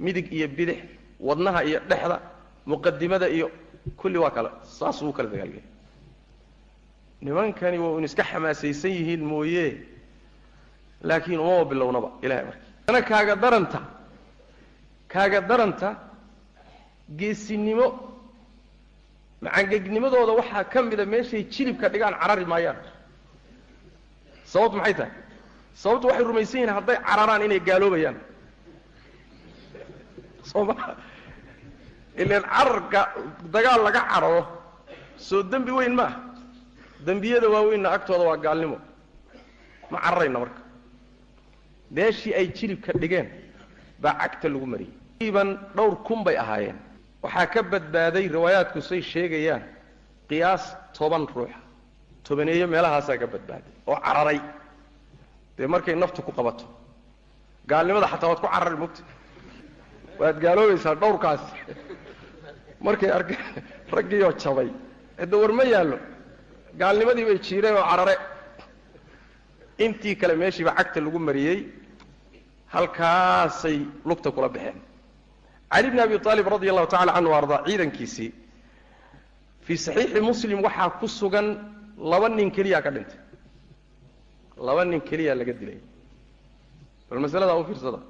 midig iyo bidix wadnaha iyo dhexda muqadimada iyo kulli waa kala saasuu u kala dagaalgay nimankani waa un iska xamaasaysan yihiin mooye. Laakiin umaba bilownaba ilahay marka. Ana kaaga daranta kaaga daranta geesinimo macangegnimadooda waxaa ka mida meeshay jilibka dhigaan carari maayaan. Sababtu maxay tahay? Sababtu waxay rumaysan yihiin hadday cararaan inay gaaloobayaan. Soo maa ilan cararka dagaal laga cararo soo dembi weyn ma ah dembiyada waaweynna agtooda waa gaalnimo. Ma cararayna marka. Meeshii ay jilibka dhigeen baa cagta lagu mariyey iban dhowr kun bay ahaayeen. Waxaa ka badbaaday riwaayaadku say sheegayaan qiyaas toban ruuxa tobaneeyo meelahaasaa ka badbaaday oo cararay. Dee markay naftu ku qabato gaalnimada xataa waad ku carari mugta waad gaaloobaysaa dhowrkaas. Markay arkeen raggiioo jabay. Cidda war ma yaallo gaalnimadii bay jiireen oo carare. Intii kale meeshiiba cagta lagu mariyey halkaasay lugta kula baxeen cali bni abi aalib radi allahu tacala canhu ardaa ciidankiisii fii saxiixi muslim waxaa ku sugan laba nin keliyaa ka dhintay laba nin keliyaa laga dilay bal masaladaa u fiirsada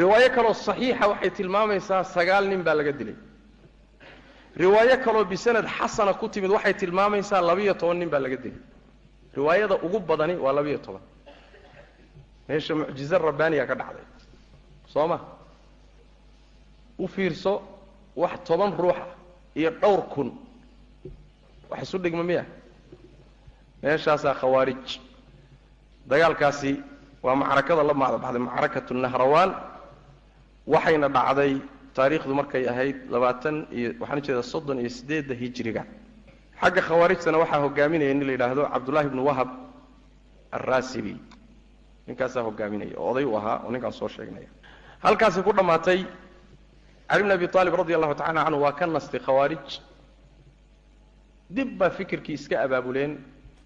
riwaayo kaloo saxiixa waxay tilmaamaysaa sagaal nin baa laga dilay riwaayo kaloo bisanad xasana ku timid waxay tilmaamaysaa labiyo toban nin baa laga dilay riwaayada ugu badani waa labiyo toban meesha mucjize rabbaaniya ka dhacday soo ma u fiirso wax toban ruuxa iyo dhowr kun. Wax isu dhigma miya? Meeshaasaa khawaarij. Dagaalkaasi waa macrakada la macdabaxday macrakatu nahrawaan. Waxayna dhacday taariikhdu markay ahayd labaatan iyo waxaan u jeedaa soddon iyo siddeedda hijiriga. Xagga khawaarijtana waxaa hogaaminaya nin la yidhaahdo cabdullahi bnu wahab alraasibi. Ninkaasaa hogaaminaya oo oday u ahaa oo ninkaan soo sheegnaya. Halkaasay ku dhammaatay cali bn abi aalib radi allahu tacala canhu waa ka nastay khawaarij dib baa fikirkii iska abaabuleen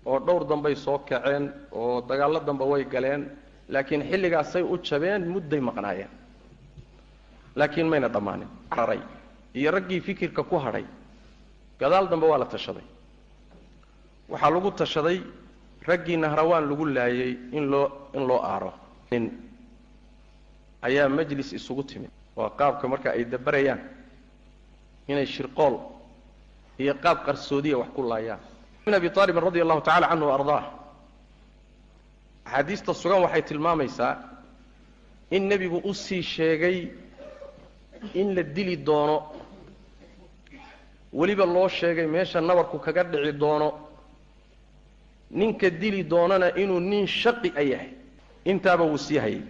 oo dhowr dambay soo kaceen oo dagaallo damba way galeen laakiin xilligaasay u jabeen mudday maqnaayeen. Laakiin mayna dhammaanin cararay iyo raggii fikirka ku hadhay gadaal dambe waa la tashaday. Waxaa lagu tashaday raggii nahrawaan lagu laayay in loo in loo aaro. Ayaa majlis isugu timid waa qaabka marka ay dabarayaan inay shirqool iyo qaab qarsoodiya wax ku laayaan. Ibn abi aalibin radi allahu tacala canhu ardaah. Axaadiista sugan waxay tilmaamaysaa in nebigu u sii sheegay in la dili doono weliba loo sheegay meesha nabarku kaga dhici doono ninka dili doonana inuu nin shaqi a yahay. Intaaba wuu sii hayay.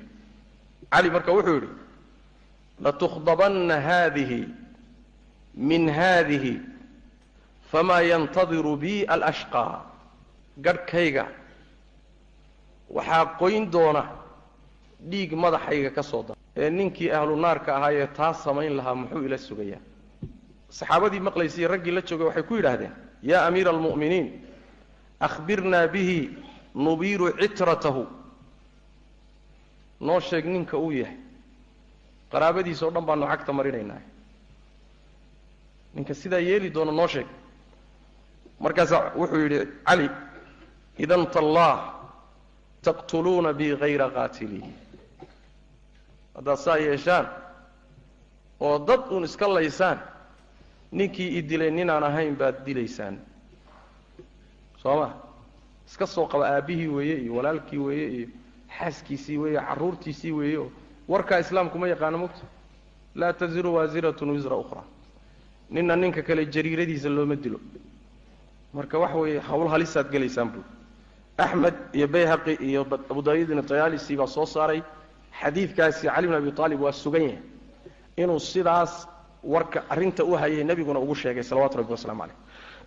Cali marka wuxuu yidhi latukhdabanna haadihi min haadihi famaa yantadiru bi alashqaa garhkayga waxaa qoyn doona dhiig madaxayga ka soo dara ee ninkii ahlu naarka ahaayee taa samayn lahaa muxuu ila sugayaa saxaabadii maqlaysay raggii la joogay waxay ku yidhaahdeen yaa amiira almu'miniin akhbirnaa bihi nubiiru citratahu noo sheeg ninka uu yahay qaraabadiisa o dhan baanu cagta marinaynaa. Ninka sidaa yeeli doona noo sheeg. Markaasaa wuxuu yidhi cali idan tallaah taqtuluuna bi hayra qaatilihi haddaad saa yeeshaan oo dad uun iska laysaan ninkii i dilay ninaan ahayn baad dilaysaan. Soo ma? Iska soo qaba aabbihii weeye iyo walaalkii weeye iyo xaaskiisii weeye carruurtiisii weeye oo warkaa islaamku ma yaqaano mogta laa taziru waasiratun wisra ukhra. Ninna ninka kale jariiradiisa looma dilo. Marka waxa weeye hawl halisaad gelaysaan buu. Axmed iyo bayhaqi iyo abu daawuudin tayaalisi baa soo saaray. Xadiidkaasi cali bn abi aalib waa sugan yahay. Inuu sidaas warka arrinta u hayay nebiguna ugu sheegay salawatu rabbi waslamu caleyh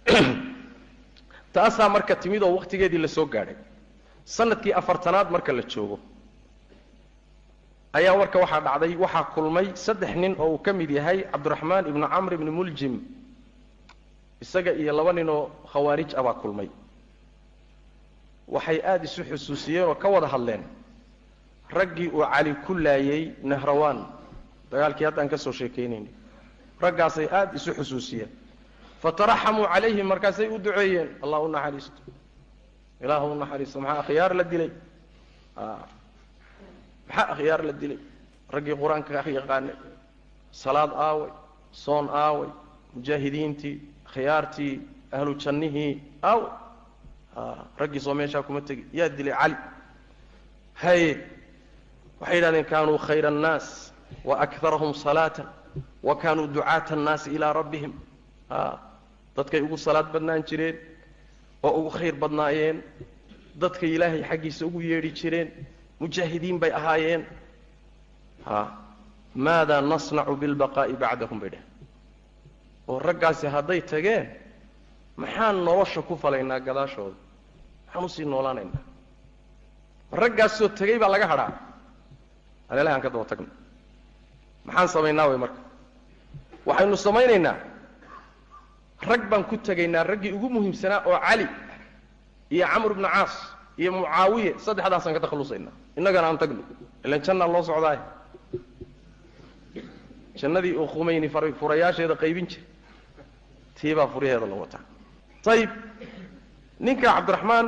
taasaa marka timid oo wakhtigeedii la gaadhay. Sanadkii afartanaad marka la joogo ayaa warka waxaa dhacday waxaa kulmay saddex nin oo uu ka mid yahay cabdiraxmaan ibnu camr ibni muljim. Isaga iyo laba nin oo khawaarij ah baa kulmay. Waxay aada isu xusuusiyeen oo ka wada hadleen raggii uu cali ku laayay nahrawaan. Dagaalkii haddaan ka soo sheekaynaynay raggaasay aada isu xusuusiyeen. Fataraxamuu calayhim markaasay u duceeyeen. Allah u naxariisto. Ilaah u naxariisto. Maxaa akhyaar la dilay maxaa akhyaar la dilay? Raggii qur'aanka yaqaanay salaad aaway soon aaway mujaahidiintii khiyaartii ahlu jannihii aaway. Raggiisoo meeshaa kuma tegi. Yaa dilay cali. Haye waxay yidhahdeen kaanuu khayra annaas wa akarahum salaatan wa kaanuu ducaata annaasi ilaa rabbihim. A dadkay ugu salaad badnaan jireen oo ugu khayr badnaayeen. Dadkay ilaahay xaggiisa ugu yeedhi jireen mujaahidiin bay ahaayeen. Ha. Maadaa nasnacu bilbaqaa'i bacdahum bay dheh oo raggaasi hadday tageen maxaan nolosha ku falaynaa gadaashooda? Maxaan u sii noolaanaynaa raggaasoo tegay baa laga hadhaa. Aleelahi aan ka daba tagno. Maxaan samaynaa way marka? Waxaynu samaynaynaa. Rag baan ku tegaynaa raggii ugu muhiimsanaa oo cali iyo camr bnu caas iyo mucaawiye saddexdaasaan ka takhallusaynaa innagana aan tagno. Ilan jannaa loo socdaay. Jannadii uu khumayni furayaasheeda qaybin jiray. Tiibaa furaheeda la wataa. Ayib ninka cabdiraxmaan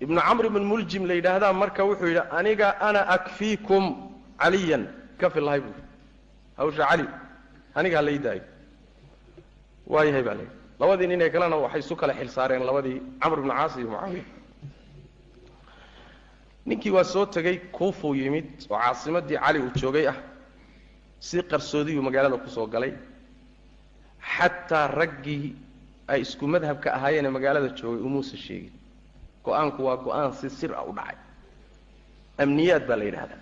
ibnu camr ibn muljim la yidhaahdaa marka wuxuu yidhi aniga ana akfiikum caliyan. Ka fillahay buui hawsha cali aniga ii daayo. Waayahay baa layidhi labadii nin ee kalena waxay isu kale xil labadii camr ibnu caas iyo mucaawiya ninkii waa soo tegey kuufuu yimid oo caasimadii cali uu joogay ah. Si qarsoodiyuu magaalada ku soo galay. Xataa raggii ay isku madhabka ahaayeenee magaalada joogay umuusa sheegin. Go'aanku waa go'aan si sir ah u dhacay. Amniyaad baa la yidhahdaa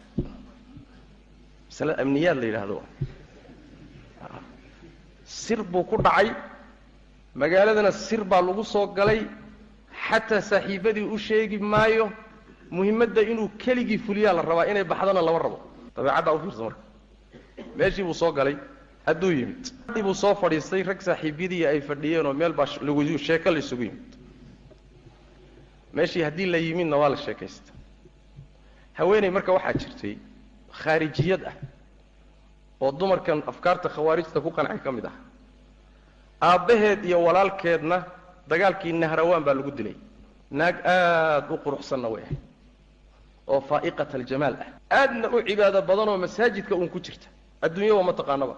masalada amniyaad la yidhahdo sir buu ku dhacay. Magaaladana sir baa lagu soo galay. Xataa saaxiibadii u sheegi maayo muhimmadda inuu keligii fuliyaa la rabaa inay baxdana lama rabo. Dabeecaddaa u fiirsa marka. Meeshii buu soo galay hadduu yimid. Dii buu soo fadhiistay rag saaxiibyadii ay fadhiyeenoo meel baa lagu sheeko la isugu yimid. Meeshii haddii la yimidna waa la sheekaysta haweeney marka waxaa jirtay khaarijiyad ah oo dumarkan afkaarta khawaarijta ku qancay ka mid ah. Aabbaheed iyo walaalkeedna dagaalkii nahrawaan baa lagu dilay. Naag aad u quruxsanna way ahay oo faa'iqat aljamaal ah. Aadna u cibaado badanoo masaajidka uun ku jirta. Adduunyaba ma taqaanaba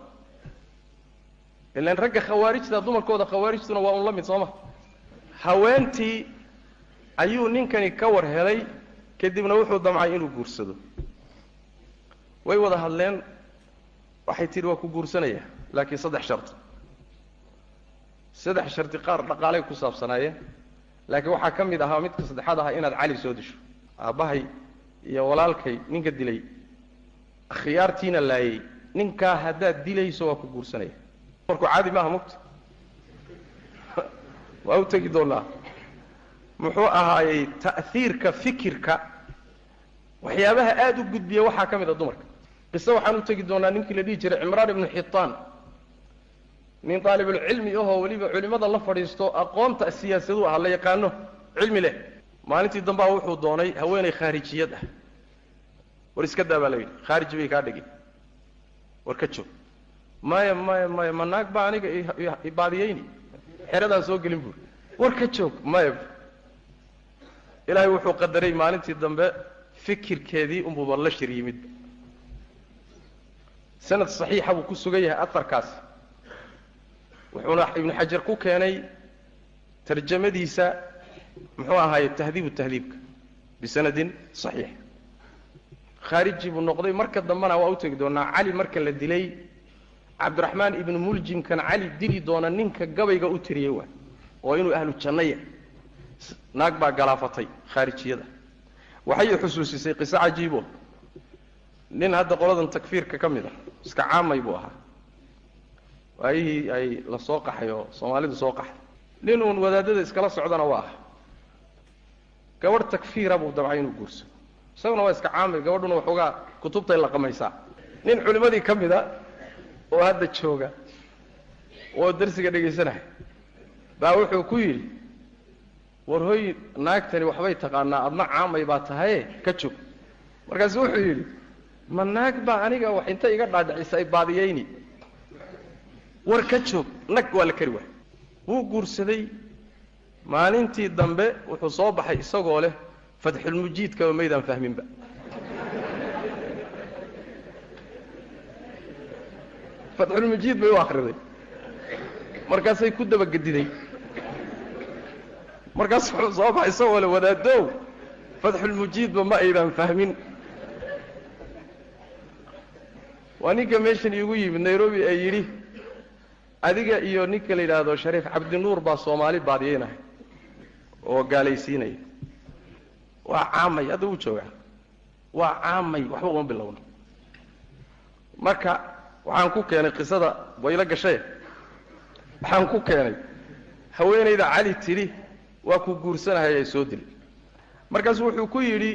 ilaan ragga khawaarijta dumarkooda khawaarijtuna waa un la mid sooma. Haweentii ayuu ninkani ka war helay kadibna wuxuu damcay inuu guursado. Way wada hadleen waxay tidhi waa ku guursanaya laakiin saddex shardi saddex shardi qaar dhaqaalay ku saabsanaayeen laakiin waxaa ka mid ahaa midka saddexaad ahaa inaad cali soo disho. Aabbahay iyo walaalkay ninka dilay. Khiyaartiina laayay. Ninkaa haddaad dilayso waa ku guursanaya markuu caadi maaha mugta waa u tegi doonaa. Muxuu ahaayey ta'hiirka fikirka. Waxyaabaha aada u gudbiya waxaa ka mid a dumarka. Qise waxaan u tegi doonaa ninkii la dhihi jiray cimraan ibnu xitaan nin daalibulcilmi ahoo weliba culimmada la fadhiisto aqoonta siyaasaduu ah la yaqaano cilmi leh maalintii dambaa wuxuu doonay haweenay khaarijiyad ah. War iska daa baa la yidhi khaariji bay kaa dhigin war ka joog maya maya maya ma naag baa aniga ibaadiyeyni xeradaa soo gelin buuri war ka joog maya ilaahay wuxuu qadaray maalintii dambe fikirkeedii unbuuba la shir yimidba sanad saxiixa buu ku sugan yahay aharkaasi wuxuuna ibnu xajar ku keenay tarjamadiisa muxuu ahaaye tahdiibu tahdiibka bisanadin saxiix. Khaariji buu noqday marka dambena waa u tegi doonaa cali marka la dilay cabdiraxmaan ibnu muljimkan cali dili doona ninka gabayga u tiriyey waa oo inuu ahlu jannaya. Naag baa galaafatay khaarijiyada. Waxay xusuusisay qiso cajiibo nin hadda qoladan takfiirka ka mid ah iska caamay buu ahaa. Waayihii ay la soo qaxay oo soomaalidu soo qaxay nin uun wadaadada iskala socdana waa ah gabadh takfiira buu dabcay inuu guursado isaguna waa iska caamay gabadhuna waxoogaa kutubtay laqamaysaa nin culimmadii ka mid a oo hadda jooga oo darsiga dhegaysanaya baa wuxuu ku yidhi war hoy naagtani waxbay taqaanaa adna caamay baa tahaye ka joog markaasu wuxuu yidhi ma naag baa aniga wax inta iga dhaadhicisay baadiyeyni war ka joog nag waa la kari waay wuu guursaday maalintii dambe wuxuu soo baxay isagoo leh fatxulmujiidkaba maydaan fahminba. Fatxulmujiid bay u akriday markaasay ku dabagediday markaas wuxuu soo baxay isagoo le wadaadow fatxulmujiidba ma aydan fahmin. Waa ninka meeshan iigu yimid nairobi ee yidhi adiga iyo ninka la yidhaahdo shariif cabdinuur baa soomaali baadiyeynahay oo gaalaysiinaya waa caamay hadda wuu joogaa waa caamay waxba uma bilowno. Marka waxaan ku keenay qisada wayla gashaye waxaan ku keenay haweenayda cali tidhi waa ku guursanahay ay soo dili. Markaasu wuxuu ku yidhi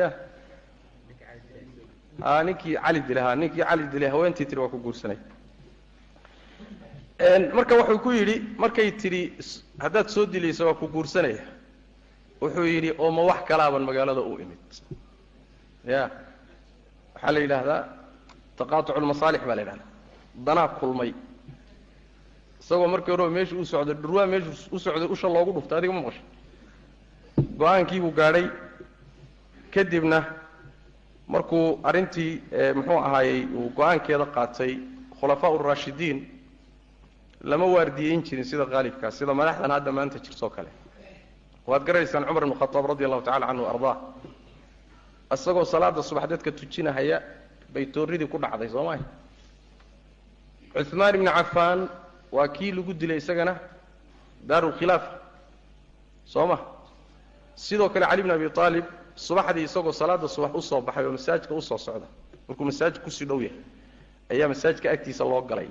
ya. A ninkii cali dilay ha ninkii cali dilay haweentii tihi waa ku guursanay marka wuxuu ku yidhi markay tidhi haddaad soo dilayso waa ku guursanaya. Wuxuu yidhi oo ma wax kalaaban magaalada u imid. Ya. Waxaa la yidhaahdaa taqaatucu lmasaalix baa la yidhahdaa danaa kulmay. Isagoo markii horeba meesha u socday dhurwaa meeshu u socday usha loogu dhuftay adiga ma maqasho go'aankiibuu gaadhay. Kadibna markuu arrintii muxuu ahaayey uu go'aankeeda qaatay khulafaa uraashidiin lama waardiyeyn jirin sida qaalibkaa sida madaxdan hadda maanta jirtoo kale. Waad garaysaan cumar ibn khataab radi allahu tacala canhu ardaa isagoo salaada subax dadka tujinahaya bay tooridii ku dhacday soo maha cuثmaan ibni cafaan waa kii lagu dilay isagana daarulkhilaafa soo ma sidoo kale cali bn abi aalib subaxdii isagoo salaada subax u soo baxay oo masaajidka u soo socda markuu masaajid ku sii dhow yahay ayaa masaajidka agtiisa loo galay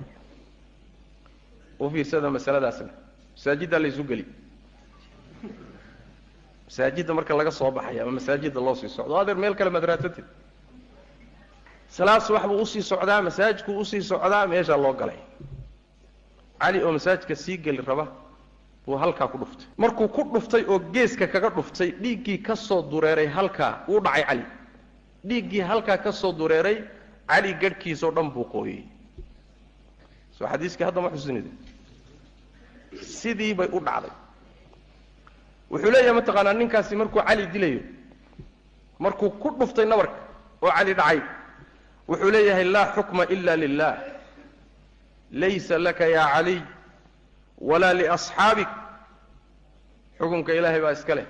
u fiirsada masaladaasna masaajiddaa laysu geli. Masaajidda marka laga soo baxay ama masaajidda loo sii socdo adeer meel kale madraasatid salaad subax buu u sii socdaa masaajidkuu u sii socdaa meeshaa loo galay. Cali oo masaajidka sii geli raba buu halkaa ku dhuftay. Markuu ku dhuftay oo geeska kaga dhuftay dhiiggii ka soo dureeray halkaa wuu dhacay cali dhiiggii halkaa ka soo dureeray cali garhkiisoo dhan buu qooyey soo xadiiskii hadda ma xusinid sidii bay u dhacday. Wuxuu leeyahay mataqaanaa ninkaasi markuu cali dilayo markuu ku dhuftay nabarka oo cali dhacay wuxuu leeyahay laa xukma ila lilah laysa laka ya caliy walaa liasxaabik xukunka ilaahay baa iska leh.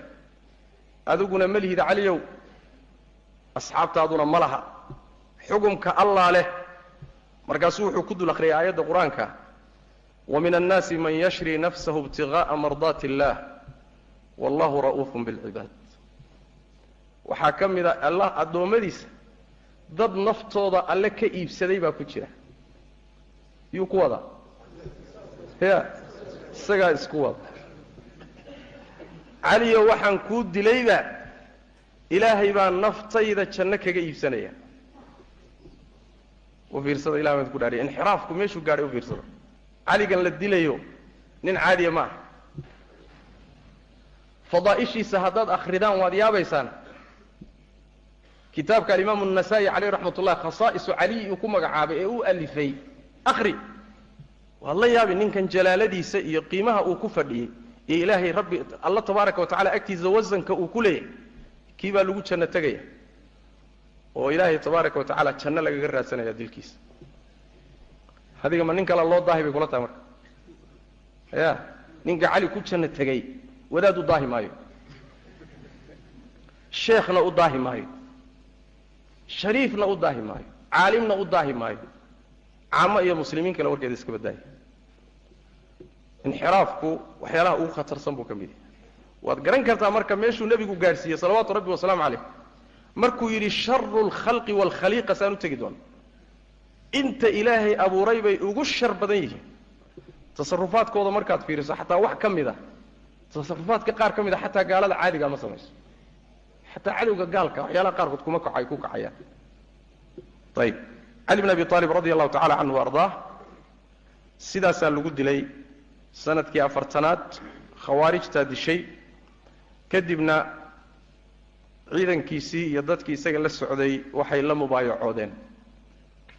Adiguna ma lihid caliyow asxaabtaaduna ma laha. Xukumka allaa leh. Markaasuu wuxuu ku dul akhriyay aayadda qur'aanka wa min annaasi man yashri nafsahu ibtigaءa mardaati اllah wallahu ra'uufun bilcibaad waxaa ka mid a allah addoommadiisa dad naftooda alle ka iibsaday baa ku jira yuu ku wadaa ya isagaa isku wada caliyo waxaan kuu dilayba ilaahay baa naftayda janno kaga iibsanaya u fiirsada ilahay baan ku dhaariya inxiraafku meeshuu gaadhay u fiirsada caligan la dilayo nin caadiya ma. Aha fadaa'ishiisa haddaad akhridaan waad yaabaysaan. Kitaabka alimaamu الnasaa-i caleyh raxmat ullah khasaa'isu caliy uu ku magacaabay ee u alifay. Akhri. Waad la yaabi ninkan jalaaladiisa iyo qiimaha uu ku fadhiyey iyo ilaahay rabbi alla tabaaraka wa tacala agtiisa wasanka uu ku leeyahay. Kii baa lagu janno tegaya oo ilaahay tabaaraka wa tacaala janno lagaga raadsanaya dilkiisa adiga ma nin kale loo daahi bay kula tahay marka. Ya ninka cali ku janno tegey wadaad u daahi maayo. Sheekhna u daahi maayo. Shariifna u daahi maayo. Caalimna u daahi maayo. Caamo iyo muslimiin kale warkeeda iska baddaaya inxiraafku waxyaalaha ugu khatarsan buu ka mid yahay. Waad garan kartaa marka meeshuu nebigu gaadhsiiyey salawaatu rabbi wasalaamu calayh. Markuu yidhi sharu lkhalqi waalkhaliiqa saan u tegi doona inta ilaahay abuuray bay ugu shar badan yihiin. Tasarufaadkooda markaad fiiriso xataa wax ka mid a tasarufaadka qaar ka mid a xataa gaalada caadigaa ma samayso. Xataa cadowga gaalka waxyaalaha qaarkood kuma kacay ku kacayaan ayib cali bn abi aalib radi allahu tacala canhu ardaa sidaasaa lagu dilay sannadkii afartanaad khawaarijtaa dishay. Kadibna ciidankiisii iyo dadkii isaga la socday waxay la mubaayacoodeen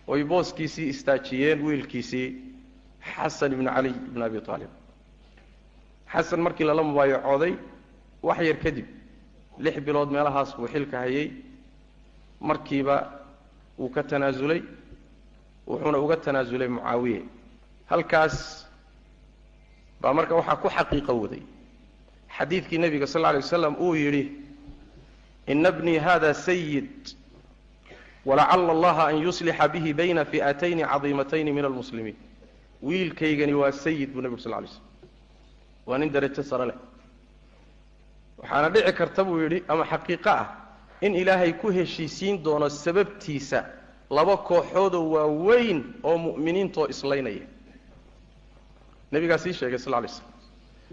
oy booskiisii istaajiyeen wiilkiisii xasan ibnu cali ibn abi aalib xasan markii lala mubaayacooday wax yar kadib lix bilood meelahaas buu xilka hayay. Markiiba wuu ka tanaasulay wuxuuna uga tanaasulay mucaawiye. Halkaas baa marka waxaa ku xaqiiqo waday. Xadiidkii nebiga sal lla alay waslam uu yidhi ina bnii hada sayid walacala allaha an yuslixa bihi bayna fi'atayni cadiimatayni min almuslimiin wiilkaygani waa sayid buu nebigu sal lay slm waa nin darajo sare leh waxaana dhici karta buu yidhi ama xaqiiqo ah in ilaahay ku heshiisiin doono sababtiisa laba kooxoodoo waaweyn oo mu'miniintoo islaynaya nebigaa sii sheegay sal lay slam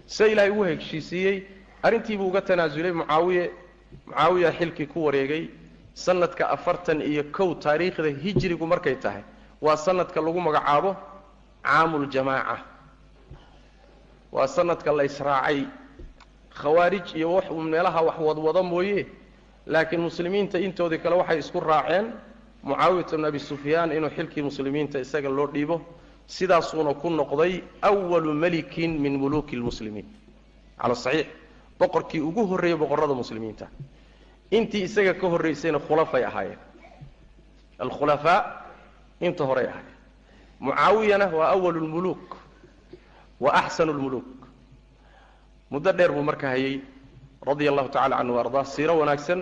se ilaahay ugu heshiisiiyey arrintiibuu uga tanaasulay mucaawiye mucaawiya xilkii ku wareegay sanadka afartan iyo kow taariikhda hijrigu markay tahay waa sanadka lagu magacaabo caamuljamaaca waa sanadka la israacay khawaarij iyo wax meelaha wax wadwada mooye laakiin muslimiinta intoodii kale waxay isku raaceen mucaawiyata bn abi sufyaan inuu xilkii muslimiinta isaga loo dhiibo sidaasuuna ku noqday walu malikin min muluuki lmuslimiin cala saxiix boqorkii ugu horreeyey boqorrada muslimiinta intii isaga ka horraysayna khulafay ahaayeen. Alkhulafaa inta horay ahaayeen. Mucaawiyana waa awalu lmuluuk wa axsanu lmuluuk muddo dheer buu marka hayay radia allahu tacala canhu ardaa siiro wanaagsan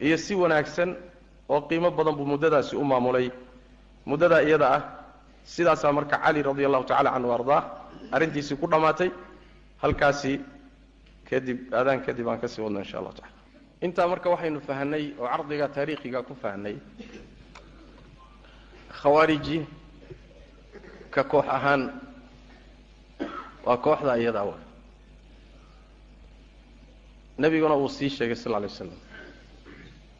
iyo si wanaagsan oo qiimo badan buu muddadaasi u maamulay. Muddadaa iyada ah sidaasaa marka cali radia allahu tacala canhu ardaa arrintiisii ku dhammaatay halkaasi kadib aadaan kadib aan ka sii wadno insha allahu tacala intaa marka waxaynu fahnay oo cardiga taariikhiga ku fahnay khawaariji ka koox ahaan waa kooxda iyadaa wa. Nebiguna uu sii sheegay sal lla lay waslam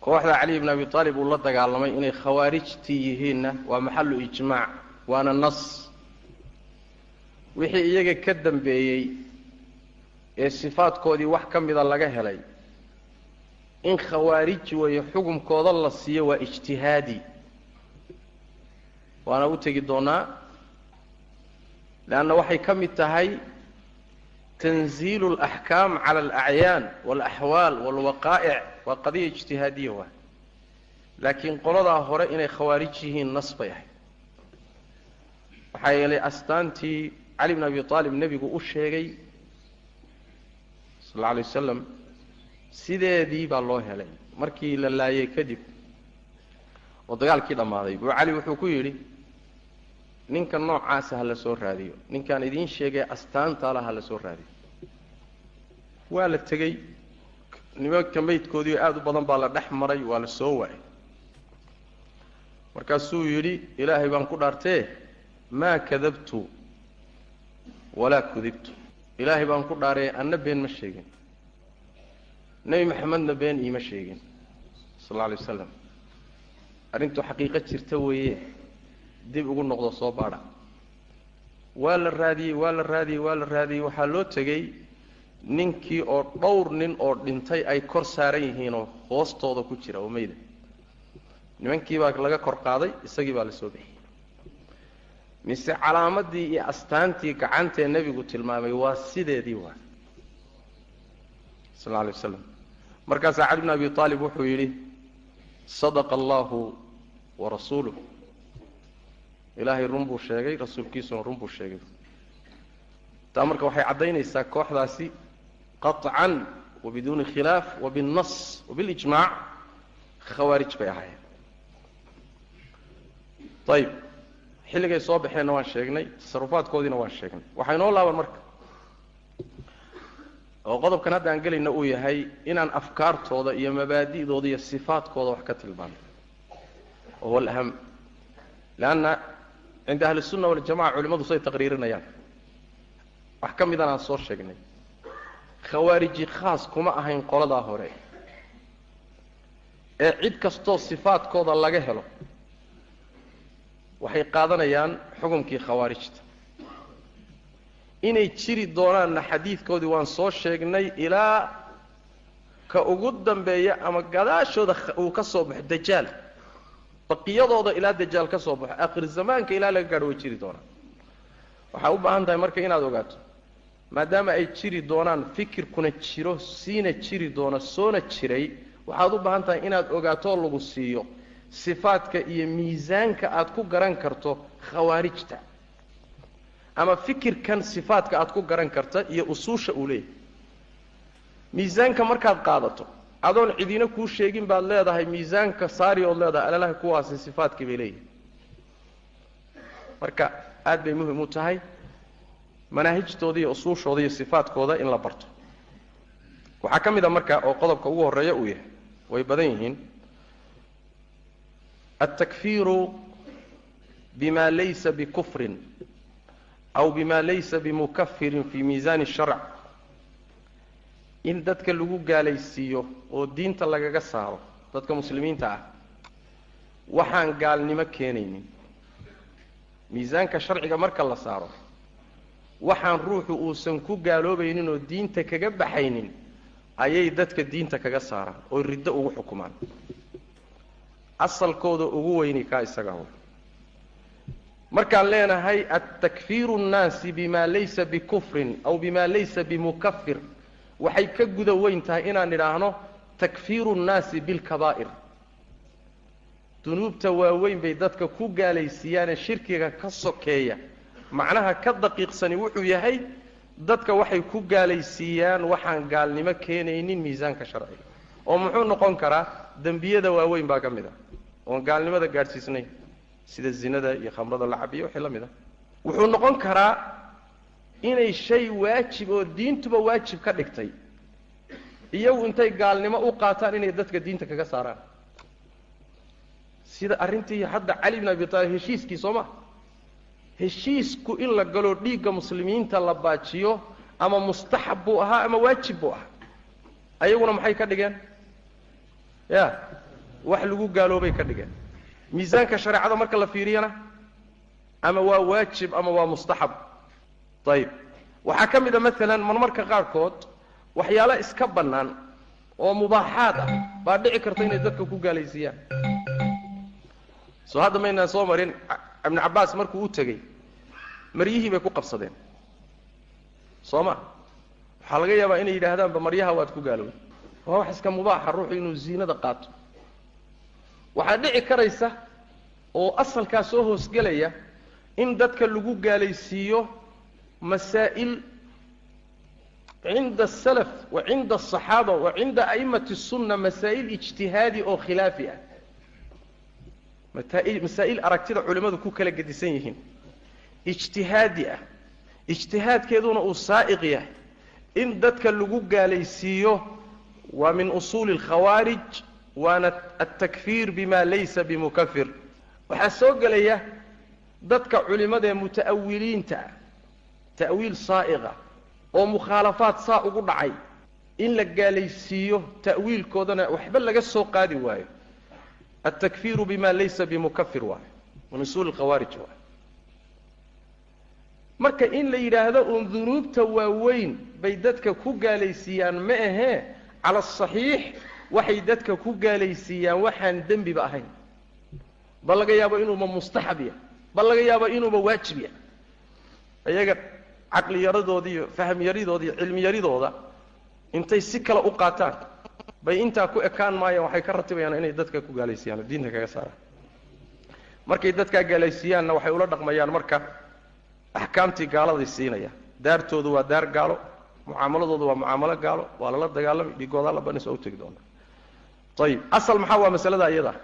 kooxda cali bn abi aalib uu la dagaalamay inay khawaarijtii yihiinna waa maxalu ijmaac waana nas. Wixii iyaga ka dambeeyey ee sifaadkoodii wax ka mida laga helay in khawaarij weeye xukumkooda la siiyo waa ijtihaadi. Waana u tegi doonaa leanna waxay ka mid tahay tanziilu alaxkaam cala alacyaan waalaxwaal waalwaqaa'ic waa qadiya ijtihaadiya waa. Laakiin qoladaa hore inay khawaarij yihiin nas bay ahayd. Waxaa yeelay astaantii cali bn abi aalib nebigu u sheegay sal alla alay wasalam sideedii baa loo helay. Markii la laayay kadib oo dagaalkii dhammaaday buu cali wuxuu ku yidhi ninka noocaasa ha la soo raadiyo. Ninkaan idiin sheegay astaantaala ha la soo raadiyo. Waa la tegey. Nimanka maydkoodii aada u badan baa la dhex maray waa la soo waayay. Markaasuu yidhi ilaahay baan ku dhaartee maa kadabtu walaa kudibtu. Ilaahay baan ku dhaaree anna been ma sheegin nebi maxamedna been iima sheegin sal alay wasalam arrintu xaqiiqo jirta weeye dib ugu noqdo soo baadha. Waa la raadiyey waa la raadiyey waa la raadiyey. Waxaa loo tegey ninkii oo dhowr nin oo dhintay ay kor saaran yihiinoo hoostooda ku jira oo nimankii baa laga kor qaaday isagii baa la soo bixiyey. Mise calaamadii iyo astaantii gacantee nebigu tilmaamay waa sideedii waa. Sal alla alay waslam markaasaa cali bn abi aalib wuxuu yidhi sadaqa allahu wa rasuuluh ilaahay run buu sheegay rasuulkiisuna run buu sheegay. Taa marka waxay caddaynaysaa kooxdaasi qaطcan wabiduuni khilaaf wabiاnnas wabilijmaac khawaarij bay ahaayeen. Ayib xilligay soo baxeenna waan sheegnay tasarufaadkoodiina waan sheegnay. Waxaa inoo laaban marka oo qodobkan hadda aan gelayna uu yahay inaan afkaartooda iyo mabaadi'dooda iyo sifaadkooda wax ka tilmaano oo huwa alaham. Leanna cinda ahli الsunna waljamaca culimmadu say taqriirinayaan. Wax ka midan aan soo sheegnay. Khawaariji khaas kuma ahayn qoladaa hore. Ee cid kastoo sifaadkooda laga helo waxay qaadanayaan xukumkii khawaarijta inay jiri doonaanna xadiidkoodii waan soo sheegnay ilaa ka ugu dambeeya ama gadaashooda uu ka soo baxo dajaal. Baqiyadooda ilaa dajaal ka soo baxo aakhir zamaanka ilaa laga gaadho way jiri doonaan. Waxaa u baahan tahay marka inaad ogaato maadaama ay jiri doonaan fikirkuna jiro siina jiri doono soona jiray waxaad u baahan tahay inaad ogaatoo lagu siiyo sifaadka iyo miisaanka aad ku garan karto khawaarijta ama fikirkan sifaadka aad ku garan karta iyo usuusha uu leeyahay. Miisaanka markaad qaadato adoon cidina kuu sheegin baad leedahay miisaanka saari ood leedahay alalaha kuwaasi sifaadkii bay leeyihiin marka aad bay muhiim u tahay manaahijtooda iyo usuushooda iyo sifaadkooda in la barto. Waxaa ka mid a marka oo qodobka ugu horreeya uu yahay way badan yihiin. Altakfiiru bima laysa bikufrin aw bima laysa bimukafirin fi miisaani sharc. In dadka lagu gaalaysiiyo oo diinta lagaga saaro dadka muslimiinta ah waxaan gaalnimo keenaynin. Miisaanka sharciga marka la saaro waxaan ruuxu uusan ku gaaloobaynin oo diinta kaga baxaynin ayay dadka diinta kaga saaraan oo riddo ugu xukumaan. Asalkooda ugu weyni kaa isaga markaan leenahay altakfiiru nnaasi bima laysa bikufrin aw bima laysa bimukafir waxay ka guda weyn tahay inaan idhaahno takfiiru nnaasi bilkabaa'ir dunuubta waaweyn bay dadka ku gaalaysiiyaane shirkiga ka sokeeya. Macnaha ka daqiiqsani wuxuu yahay dadka waxay ku gaalaysiiyaan waxaan gaalnimo keenaynin miisaanka sharciga oo muxuu noqon karaa dembiyada waaweyn baa ka mid a. Oon gaalnimada gaadhsiisnayn sida zinada iyo khamrada lacab iyo wixii la mid a wuxuu noqon karaa inay shay waajib oo diintuba waajib ka dhigtay iyagu intay gaalnimo u qaataan inay dadka diinta kaga saaraan. Sida arrintii hadda cali bn abi taalib heshiiskii soo ma heshiisku in la galo dhiigga muslimiinta la baajiyo ama mustaxab buu ahaa ama waajib buu ahaa? Ayaguna maxay ka dhigeen? Ya wax lagu gaaloobay ka dhigeen miisaanka shareecada marka la fiiriyana ama waa waajib ama waa mustaxab. Ayib waxaa ka mid a maalan marmarka qaarkood waxyaalo iska bannaan oo mubaaxaad ah baa dhici karta inay dadka ku gaalaysiiyaan. Soo hadda maynaan soo marin ibnu cabbaas markuu u tegey maryihii bay ku qabsadeen. Soo ma? Waxaa laga yaabaa inay yidhaahdaanba maryaha waad ku gaalowday waa wax iska mubaaxa ruuxu inuu ziinada qaato waxaa dhici karaysa oo asalkaa soo hoosgelaya in dadka lagu gaalaysiiyo masaa'il cinda asalaf wa cinda asaxaaba wa cinda a'immati sunna masaa'il ijtihaadi oo khilaafi ah. Masaa'il aragtida culimmadu ku kala gedisan yihiin. Ijtihaadi ah. Ijtihaadkeeduna uu saa'iq yahay. In dadka lagu gaalaysiiyo waa min usuuli alkhawaarij waana altakfiir bima laysa bimukafir. Waxaa soo gelaya dadka culimmada ee muta'awiliinta ah ta'wiil saa'iqa oo mukhaalafaad saa ugu dhacay in la gaalaysiiyo ta'wiilkoodana waxba laga soo qaadi waayo. Altakfiiru bima laysa bimukafir waayo min usuuli alkhawaarij waayo marka in la yidhaahdo uun dunuubta waaweyn bay dadka ku gaalaysiiyaan ma ahee cala asaxiix waxay dadka ku gaalaysiiyaan waxaan dembiba ahayn. Bal laga yaabo inuuba mustaxab yahay bal laga yaabo inuuba waajib yahay. Iyaga caqli yaradooda iyo faham yaridooda iyo cilmi yaridooda intay si kale u qaataan bay intaa ku ekaan maayaan waxay ka ratibayaan inay dadka ku gaalaysiiyaan oo diinta kaga saaraan markay dadkaa gaalaysiiyaanna waxay ula dhaqmayaan marka axkaamtii gaaladay siinaya. Daartoodu waa daar gaalo mucaamaladoodu waa mucaamalo gaalo waa lala dagaalami dhigoodaa la banis waa u tegi doonaa ayib asal maxaa waa masalada iyada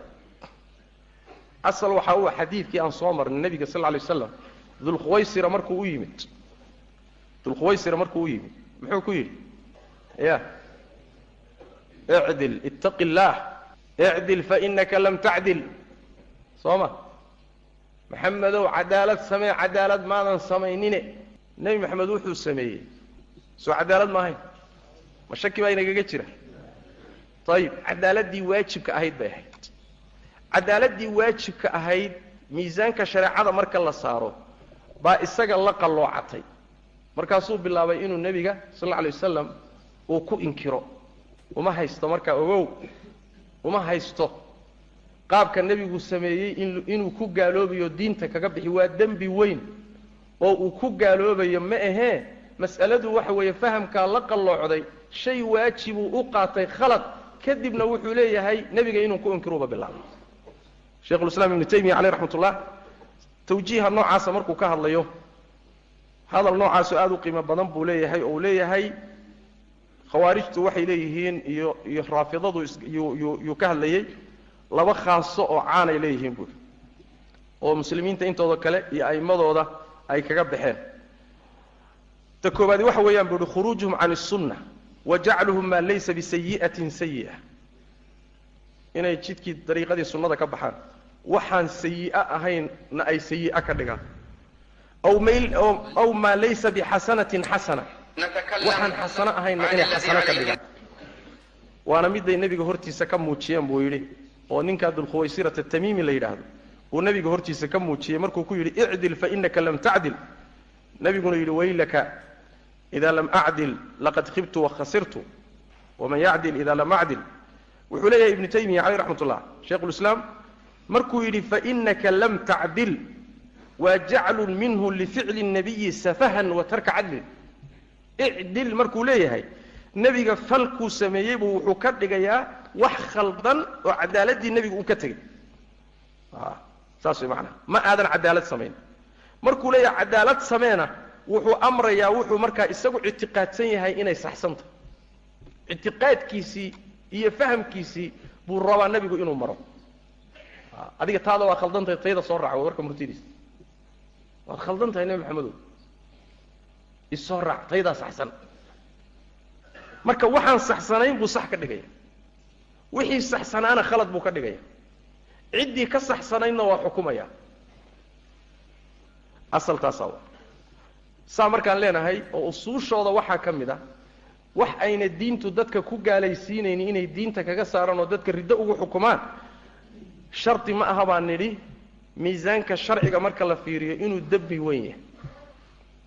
asal waxaa u xadiidkii aan soo marnay nebiga sal lla alay waslam dulkhuwaysira markuu u yimid. Dulkhuwaysira markuu u yimid muxuu ku yidhi? Ya icdil ittaqi illaah icdil fainaka lam tacdil soo ma? Maxamedow cadaalad samee cadaalad maadan samaynine. Nebi maxamed wuxuu sameeyey. Soo cadaalad ma ahayn ma shaki baa inagaga jira ayib cadaaladdii waajibka ahayd bay ahayd cadaaladdii waajibka ahayd miisaanka shareecada marka la saaro baa isaga la qalloocatay markaasuu bilaabay inuu nebiga sal alla alay wasalam uu ku inkiro uma haysto markaa ogow uma haysto qaabka nebigu sameeyey inuu ku gaaloobayo diinta kaga bixi waa dembi weyn oo uu ku gaaloobayo ma ahee mas'aladu waxa weeye fahamkaa la qalloocday shay waajibuu u qaatay khalad kadibna wuxuu leeyahay nebiga inuu ku inkiruuba bilaabay sheikhulislaam ibnu taymiya caleyh raxmat ullah tawjiiha noocaasa markuu ka hadlayo hadal noocaasoo aada u qiimo badan buu leeyahay oo uu leeyahay khawaarijtu waxay leeyihiin iyo iyo raafidadu yuu ka hadlayey laba khaaso oo caanay leeyihiin buuri oo muslimiinta intooda kale iyo a'immadooda ay kaga baxeen. Ta koowaadi waxa weeyaan bu uhi khuruujuhum can الsunna wa jacluhum maa laysa bisayi'atin sayi'a inay jidkii dariiqadii sunnada ka baxaan waxaan sayi'a ahaynna ay sayi'a ka dhigaan aw maa laysa bixasanatin xasana waxaan xasano ahaynna inay xasano ka dhigaan waana miday nebiga hortiisa ka muujiyeen buu yidhi oo ninkaa dulkhuwaysirata tamiimi la yidhaahdo uu nebiga hortiisa ka muujiyey markuu ku yidhi icdil fainaka lam tacdil nebiguna yidhi waylaka ida lam acdil laqad khibtu wakhasirtu waman yacdil ida lam acdil wuxuu leeyahay ibnu taymiya caleyh raxmat ullah shaykhulislaam markuu yidhi fainaka lam tacdil waa jaclun minhu lificli الnabiyi safahan wa tarka cadlin icdil markuu leeyahay nebiga falkuu sameeyey buu wuxuu ka dhigayaa wax khaldan oo cadaaladdii nebigu uu ka tegey. Saas way macanaha ma aadan cadaalad samayn. Markuu leeyahay cadaalad sameena wuxuu amrayaa wuxuu markaa isagu ictiqaadsan yahay inay saxsantah ictiqaadkiisii iyo fahamkiisii buu rabaa nebigu inuu maro. Adiga taada waa khaldantahay tayda soo raaca waa warka murtidiisa waad khaldan tahay nebi maxamedow. Isoo raac taydaa saxsan. Marka waxaan saxsanayn buu sax ka dhigaya. Wixii saxsanaana khalad buu ka dhigaya. Ciddii ka saxsanaynna waa xukumaya. Asaltaasaa wa saa markaan leenahay oo usuushooda waxaa ka mid ah wax ayna diintu dadka ku gaalaysiinaynin inay diinta kaga saaraan oo dadka riddo ugu xukumaan shardi ma aha baan nidhi miisaanka sharciga marka la fiiriyo inuu dembi weyn yahay.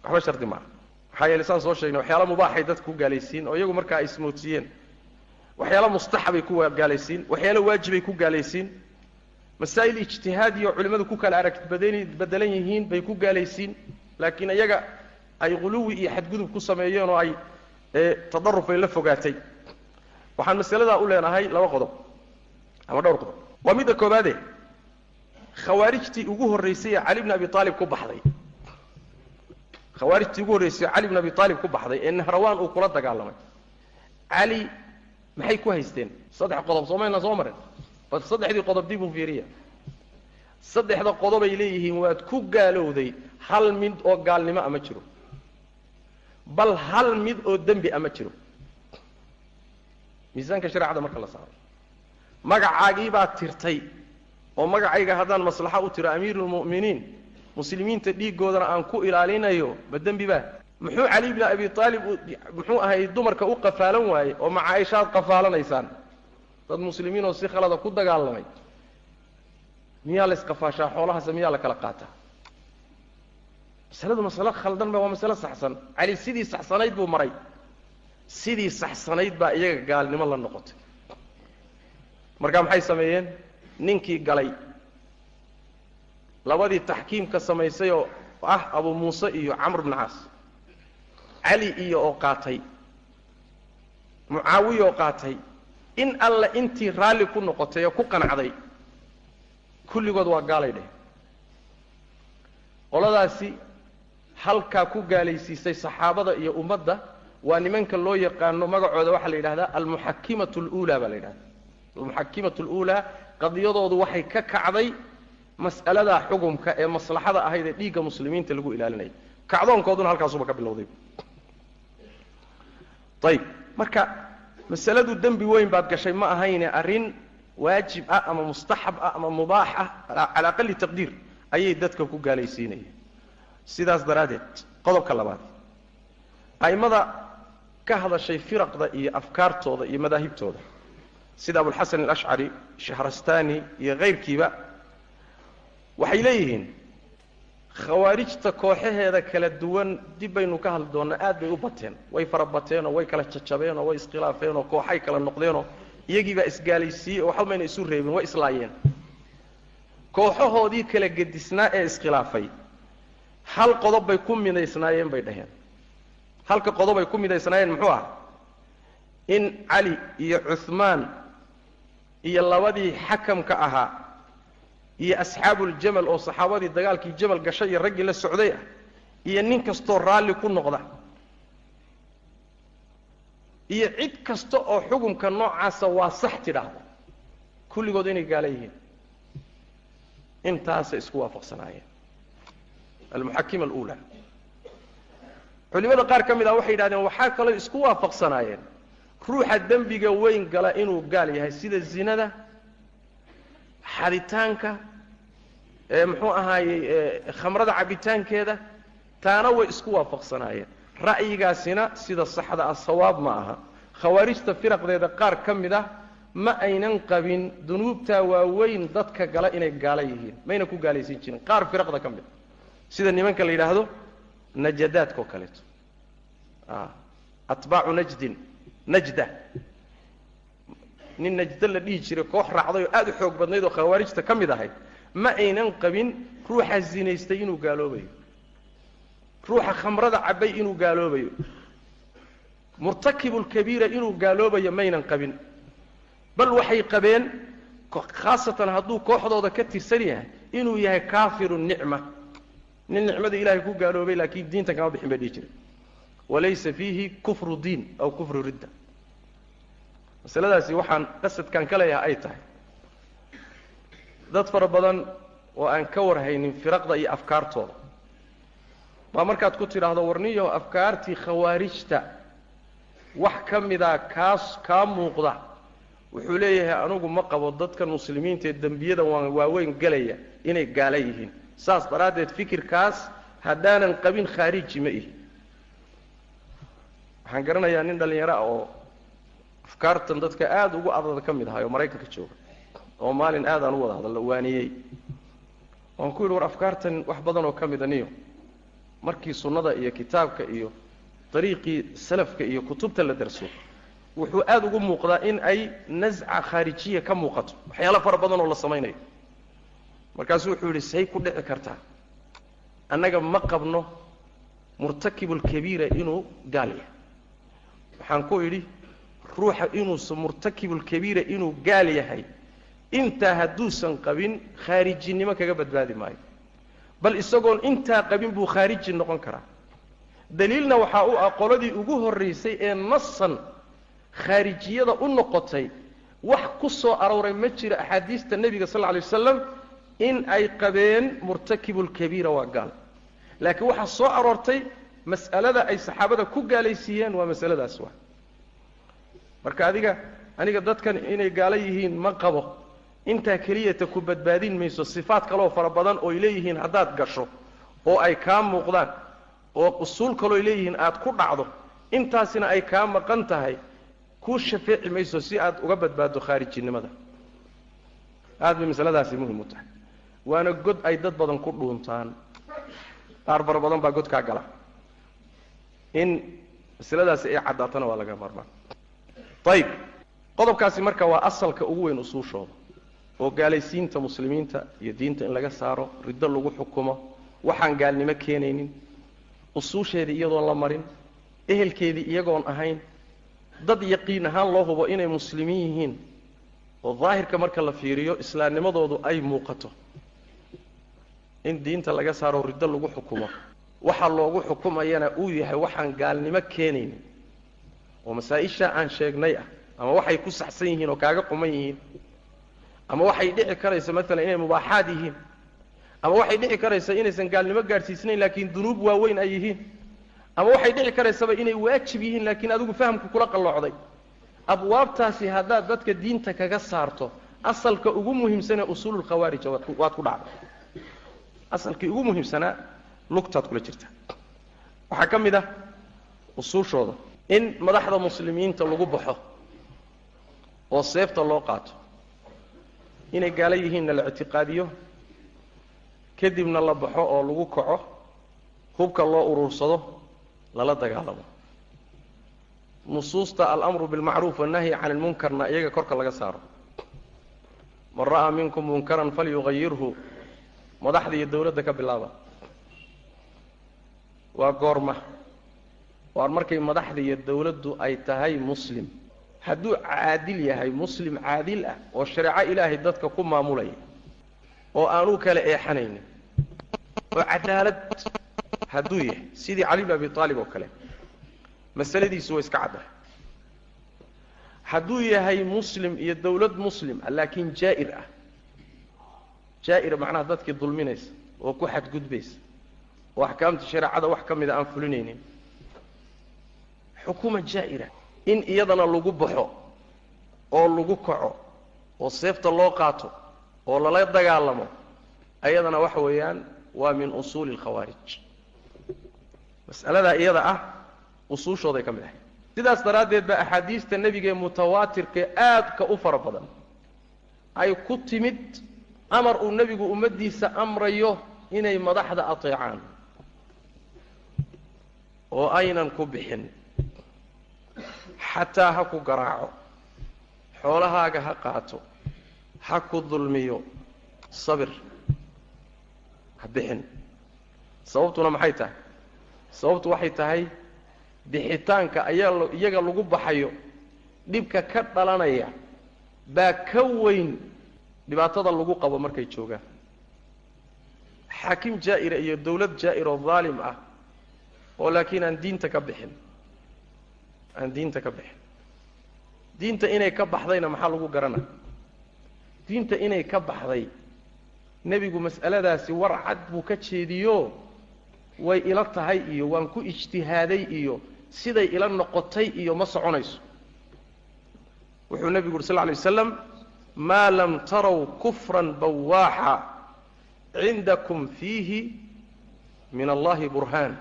Waxba shardi maaha maxaa yeele saan soo sheegnay waxyaala mubaaxay dadka ku gaalaysiin oo iyagu markaa ay ismoodsiiyeen. Waxyaala mustaxabay ku gaalaysiin waxyaala waajibay ku gaalaysiin. Masaa'il ijtihaadiyo culimmadu ku kala arag badan bedelan yihiin bay ku gaalaysiin laakiin iyaga ay quluwi iyo xadgudub ku sameeyeen oo ay tadaruf ay la fogaatay. Waxaan masaladaa u leenahay laba qodob ama dhowr qodob. Waa midda koobaade khawaarijtii ugu horraysay ee cali bni abi aalib ku baxday. Khawaarijtii ugu horraysay cali bni abi aalib ku baxday ee nahrawaan uu kula dagaalamay. Cali maxay ku haysteen? Saddex qodob soomayna soo maren bal saddexdii qodob dib u fiiriya. Saddexda qodobay leeyihiin waad ku gaalowday hal mid oo gaalnimo ama jiro bal hal mid oo dembi ama jiro. Miisaanka shareecada marka la saaro. Magacaagii baad tirtay oo magacayga haddaan maslaxa u tiro amiiruulmu'miniin muslimiinta dhiiggoodana aan ku ilaalinayo ma dembi baa. Muxuu cali bni abi aalib muxuu ahay dumarka u qafaalan waaye oo macaaishaad qafaalanaysaan. Dad muslimiin oo si khalada ku dagaalamay. Miyaa la isqafaashaa xoolahaase miyaa la kala qaataa masaladu masalo khaldanba waa masalo saxsan. Cali sidii saxsanayd buu maray. Sidii saxsanayd baa iyaga gaalnimo la noqotay. Marka maxay sameeyeen? Ninkii galay. Labadii taxkiimka samaysay oo ah abu muuse iyo camr bni caas. Cali iyo oo qaatay. Mucaawiya oo qaatay. In alla intii raalli ku noqotay oo ku qanacday kulligood waa gaalay dheh. Qoladaasi halkaa ku gaalaysiisay saxaabada iyo ummadda waa nimanka loo yaqaano magacooda waxaa la yidhahdaa almuxakimatu luulaa baa la yidhahda almuxakimatu luulaa qadiyadoodu waxay ka kacday mas'aladaa xugumka ee maslaxada ahayd ee dhiigga muslimiinta lagu ilaalinaya kacdoonkooduna halkaasuba ka bilowday ayib marka masaladu dembi weyn baad gashay ma ahayne arrin waajib ah ama mustaxab ah ama mubaax ah cala aqali taqdiir ayay dadka ku gaalaysiinayeen sidaas daraaddeed qodobka labaad a'immada ka hadashay firaqda iyo afkaartooda iyo madaahibtooda sida abulxasan alashcari shahrastani iyo kayrkiiba waxay leeyihiin khawaarijta kooxaheeda kala duwan dib baynu ka hadli doonnaa aad bay u bateen. Way fara bateenoo way kala jajabeenoo way iskhilaafeenoo kooxay kala noqdeenoo iyagiibaa isgaalaysiiyey oo waxba mayna isu reebin way islaayeen. Kooxahoodii kala gedisnaa ee iskhilaafay hal qodob bay ku midaysnaayeen bay dhaheen. Halka qodob ay ku midaysnaayeen muxuu ah? In cali iyo cuhmaan iyo labadii xakamka ahaa iyo asxaabuuljamal oo saxaabadii dagaalkii jamal gashay iyo raggii la socday ah iyo nin kastoo raalli ku noqda iyo cid kasta oo xukumka noocaasa waa sax tidhaahdo kulligood inay gaala yihiin. Intaasay isku waafaqsanaayeen almuxakima alula culimada qaar ka mid ah waxay yidhahdeen waxaa kaloo isku waafaqsanaayeen. Ruuxa dembiga weyn gala inuu gaal yahay sida zinada xaditaanka ee muxuu ahaayey khamrada cabitaankeeda. Taana way isku waafaqsanaayeen. Ra'yigaasina sida saxda ah sawaab ma aha. Khawaarijta firaqdeeda qaar ka mid ah ma aynan qabin dunuubtaa waaweyn dadka gala inay gaala yihiin. Mayna ku gaalaysiin jirin. Qaar firaqda ka mid a sida nimanka la yidhaahdo najadaadka oo kaleeto. Atbaacu najdin najda. Nin najda la dhihi jiray koox raacday oo aada u xoog badnayd oo khawaarijta ka mid ahayd ma aynan qabin ruuxa zinaystay inuu gaaloobayo. Ruuxa khamrada cabay inuu gaaloobayo. Murtakibulkabiira inuu gaaloobayo maynan qabin. Bal waxay qabeen khaasatan hadduu kooxdooda ka tirsan yahay inuu yahay kaafiru nicma nin nicmada ilaahay ku gaaloobay laakiin diintan kama bixin bay dhihi jiray walaysa fiihi kufru diin aw kufru ridda. Masaladaasi waxaan qasadkan ka leeyahay ay tahay. Dad fara badan oo aan ka warhaynin firaqda iyo afkaartooda. Baa markaad ku tidhaahdo warniyo afkaartii khawaarijta. Wax ka mida kaas kaa muuqda. Wuxuu leeyahay anugu ma qabo dadkan muslimiinta ee dembiyada waan waaweyn gelaya inay gaala yihiin saas daraaddeed fikirkaas haddaanan qabin khaariji ma ihi. Waxaan garanayaa nin dhallinyaro ah oo afkaartan dadka aada ugu adada ka mid ahay oo maraykanka jooga oo maalin aad aan u wada hadalla waaniyey. Waan ku yidhi war afkaartan wax badan oo ka mida niyo. Markii sunnada iyo kitaabka iyo dariiqii salafka iyo kutubta la darso wuxuu aada ugu muuqdaa in ay nasca khaarijiya ka muuqato. Waxyaalo fara badan oo la samaynayo markaasuu wuxuu yidhi say ku dhici kartaa annaga ma qabno murtakibulkabiira inuu gaal yahay. Waxaan ku idhi ruuxa inuusa murtakibulkabiira inuu gaal yahay intaa hadduusan qabin khaarijinimo kaga badbaadi maayo. Bal isagoon intaa qabin buu khaariji noqon karaa. Daliilna waxaa u ah qoladii ugu horraysay ee nasan khaarijiyada u noqotay wax ku soo arooray ma jiro axaadiista nebiga sal lla alay wasalam in ay qabeen murtakibulkabiira waa gaal. Laakiin waxaa soo aroortay mas'alada ay saxaabada ku gaalaysiiyeen waa masaladaas waa. Marka adiga aniga dadkan inay gaalo yihiin ma qabo. Intaa keliyata ku badbaadin mayso sifaad kaloo fara badan ooy leeyihiin haddaad gasho oo ay kaa muuqdaan oo usuul kalooy leeyihiin aad ku dhacdo intaasina ay kaa maqan tahay kuu shafeeci mayso si aad uga badbaaddo khaarijinimada. Aad bay masaladaasi muhiim u tahay waana god ay dad badan ku dhuuntaan. Qaar fara badan baa godkaa gala. In masaladaasi ay caddaatana waa laga maarmaan ayib qodobkaasi marka waa asalka ugu weyn usuushooda oo gaalaysiinta muslimiinta iyo diinta in laga saaro riddo lagu xukumo waxaan gaalnimo keenaynin usuusheedii iyadoon la marin ehelkeedii iyagoon ahayn dad yaqiin ahaan loo hubo inay muslimiin yihiin oo daahirka marka la fiiriyo islaamnimadoodu ay muuqato in diinta laga saaro riddo lagu xukumo. Waxa loogu xukumayana uu yahay waxaan gaalnimo keenaynin oo masaa-isha aan sheegnay ah ama waxay ku saxsan yihiin oo kaaga quman yihiin ama waxay dhici karaysa maalan inay mubaaxaad yihiin ama waxay dhici karaysa inaysan gaalnimo gaadhsiisnayn laakiin dunuub waaweyn ay yihiin ama waxay dhici karaysaba inay waajib yihiin laakiin adigu fahamku kula qalloocday. Abwaabtaasi haddaad dadka diinta kaga saarto asalka ugu muhiimsanee usuululkhawaarija waad ku dhacday asalkii ugu muhiimsanaa lugtaad kula jirta. Waxaa ka mid ah usuushooda in madaxda muslimiinta lagu baxo oo seefta loo qaato inay gaalo yihiinna la ictiqaadiyo kadibna la baxo oo lagu kaco hubka loo uruursado lala dagaalamo. Nusuusta alamru bilmacruuf wannahyi can ilmunkarna iyaga korka laga saaro. Man ra'aa minkum munkaran falyugayirhu madaxda iyo dawladda ka bilaaba. Waa goorma. Waar markay madaxda iyo dawladdu ay tahay muslim. Hadduu caadil yahay muslim caadil ah oo shareeco ilaahay dadka ku maamulaya oo aanuu kala eexanaynin oo cadaalad hadduu yahay sidii cali bn abi aalib oo kale. Masaladiisu waa iska caddahay. Hadduu yahay muslim iyo dawlad muslim ah laakiin jaa'ir ah jaa'ir macnaha dadkii dulminaysa oo ku xadgudbaysa. Oo axkaamta shareecada wax ka mida aan fulinaynin xukuma jaa'ira in iyadana lagu baxo oo lagu kaco oo seefta loo qaato oo lala dagaalamo ayadana waxa weeyaan waa min usuuli alkhawaarij. Mas'aladaa iyada ah usuushooday ka mid ahay sidaas daraaddeed baa axaadiista nebiga ee mutawaatirkae aadka u fara badan. Ay ku timid amar uu nebigu ummaddiisa amrayo inay madaxda ateecaan. oo aynan ku bixin. xataa ha ku garaaco. xoolahaaga ha qaato. ha ku dulmiyo. sabir. ha bixin. sababtuna maxay tahay? sababtu waxay tahay bixitaanka ayaa iyaga lagu baxayo. dhibka ka dhalanaya baa ka weyn dhibaatada lagu qabo markay joogaan. Xaakim jaa'ira iyo dawlad jaa'ir oo daalim ah oo laakiin aan diinta ka bixin. Aan diinta ka bixin. Diinta inay ka baxdayna maxaa lagu garana? Diinta inay ka baxday nebigu mas'aladaasi war cad buu ka jeediyo? Way ila tahay iyo waan ku ijtihaaday iyo siday ila noqotay iyo ma soconayso. Wuxuu nebigu uri sal lla alay wasaslam maa lam taraw kufran bawaaxa cindakum fiihi min allahi burhaan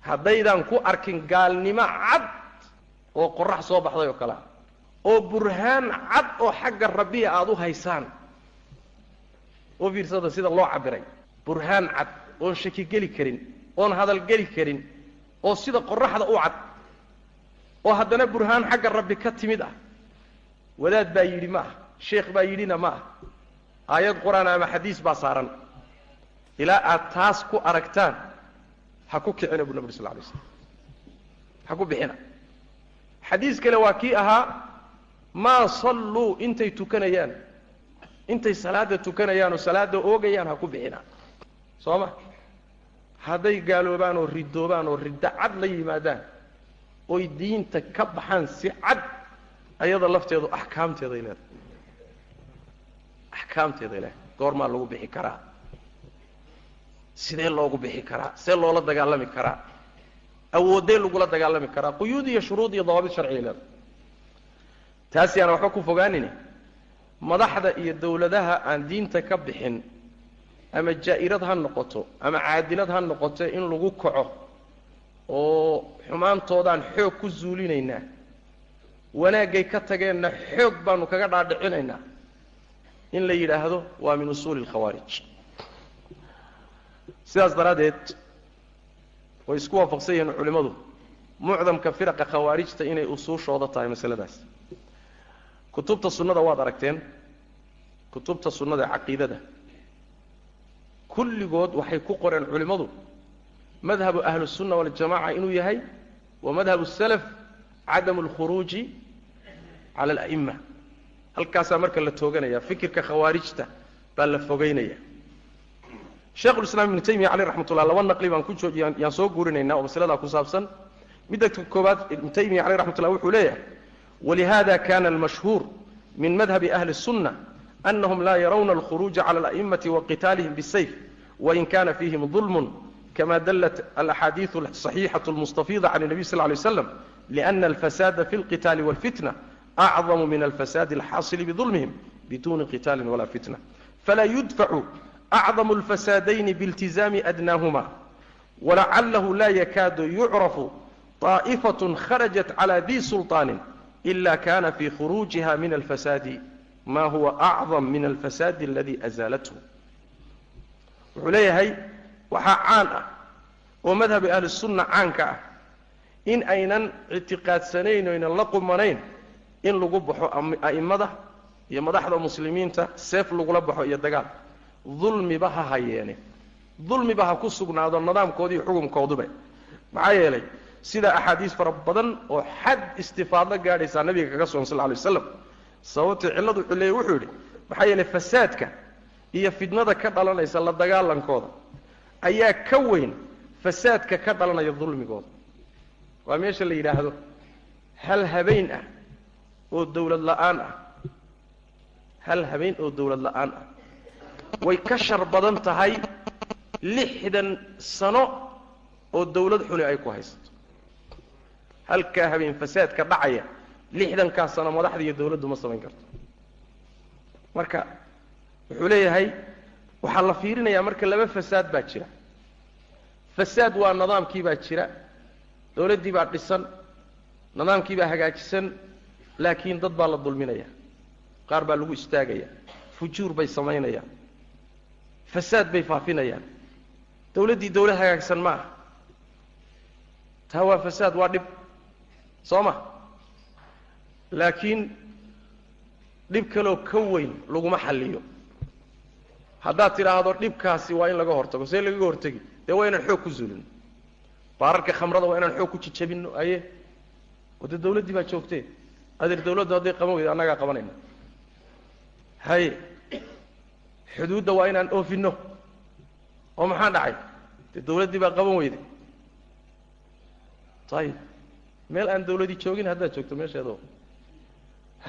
haddaydaan ku arkin gaalnimo cad oo qorax soo baxday oo kale ah oo burhaan cad oo xagga rabbiya aada u haysaan oo fiirsada sida loo cabiray burhaan cad oon shaki geli karin oon hadal geli karin oo sida qoraxda u cad oo haddana burhaan xagga rabbi ka timid ah wadaad baa yidhi ma ah sheekh baa yidhina ma ah aayad qur'aan ama xadiis baa saaran. Ilaa aad taas ku aragtaan ha ku kicina bu nabig sal lay slam ha ku bixina. Xadiis kale waa kii ahaa maa salluu intay tukanayaan. Intay salaadda tukanayaan oo salaadda oogayaan ha ku bixina. Soo ma? Hadday gaaloobaan oo ridoobaan oo riddo cad la yimaadaan oy diinta ka baxaan si cad ayada lafteedu axkaamteeday leedahay axkaamteeday leedahay goormaa lagu bixi karaa? Sidee loogu bixi karaa? See loola dagaalami karaa? Awoodee lagula dagaalami karaa? Quyuud iyo shuruud iyo dawaabid sharciga leedahay taasi yaana waxba ku fogaanine madaxda iyo dawladaha aan diinta ka bixin ama jaa'irad ha noqoto ama caadilad ha noqoto in lagu kaco oo xumaantoodaan xoog ku zuulinaynaa wanaaggay ka tageenna xoog baanu kaga dhaadhicinaynaa in la yidhaahdo waa min usuuli alkhawaarij. Sidaas daraaddeed way isku waafaqsan yihiin culimmadu. Mucdamka firaqa khawaarijta inay usuushooda tahay masaladaas. Kutubta sunnada waad aragteen. Kutubta sunnada caqiidada. Kulligood waxay ku qoreen culimmadu madhabu ahlusunna waljamaca inuu yahay wa madhabu salaf cadamu alkhuruuji cala ala'ima halkaasaa marka la tooganaya fikirka khawaarijta baa la fogeynaya sheekhulislaam ibnu taymiya caleyh raxmatullah laba naqli baan ku joog yaan soo guurinaynaa oo masaladaa ku saabsan midda koobaad ibnu taymiya caleyh raxmatullah wuxuu leeyahay walihada kana almashhuur min madhabi ahli الsunna anahum la yarawna alkhuruuja cala ala'imati waqitaalihim bisayf wain kana fihim ظulm kama dalat alaxaadiiثu aصaxiixaة اlmustafiida can الnabiy sl lay slam liأna alfasada fi اlqitaali wاlfitna acdamu min alfasaadi alxaasili bidulmihim bituuni qitaalin walaa fitna falaa yudfacu acdamu alfasaadayni biiltizaami adnaahuma walacalahu laa yakaadu yucrafu طaa'ifatun kharajat calaa dii sulطaanin ila kana fii khuruujiha min alfasaadi maa huwa acdam min alfasaadi aladii azaalathu wuxuu leeyahay waxaa caan ah oo madhabi ahlisunna caanka ah in aynan ictiqaadsanayn o la qumanayn in lagu baxo a'immada iyo madaxda muslimiinta seef lagula baxo iyo dagaal. Dulmiba ha hayeene. Dulmiba ha ku sugnaado nidaamkoodi iyo xukumkooduba. Maxaa yeelay sida axaadiis fara badan oo xad istifaadlo gaadhaysaa nabiga kaga sugan sal lay waslam sababtii cilladu xuleeye wuxuu yidhi maxaa yeelay fasaadka iyo fidnada ka dhalanaysa la dagaalankooda ayaa ka weyn fasaadka ka dhalanaya dulmigooda. Waa meesha la yidhaahdo hal habeen ah oo dawlad la'aan ah. Hal habeen oo dawlad la'aan ah. Way ka shar badan tahay lixdan sano oo dawlad xuni ay ku haysato. Halkaa habeen fasaadka dhacaya lixdankaa sano madaxda iyo dawladdu ma samayn karto. Marka wuxuu leeyahay waxaa la fiirinayaa marka laba fasaad baa jira. Fasaad waa nidaamkii baa jira. Dawladdii baa dhisan nidaamkii baa hagaajisan laakiin dad baa la dulminaya. Qaar baa lagu istaagaya. Fujuur bay samaynayaan. Fasaad bay faafinayaan. Dawladdii dawlad hagaagsan ma aha. Taa waa fasaad waa dhib. Soo ma? Laakiin dhib kaloo ka weyn laguma xalliyo. Haddaad tidhaahdo dhibkaasi waa in laga hortago see lagaga hortegi dee waa inaan xoog ku zulino baararka khamrada waa inaan xoog ku jijabinno aye dee dawladdii baa joogtee adeer dawladdu hadday qaban weydo annagaa qabanayna haye xuduudda waa inaan oofinno oo maxaa dhacay? Dee dawladdii baa qaban weyday ayib meel aan dawladii joogin haddaad joogto meesheeda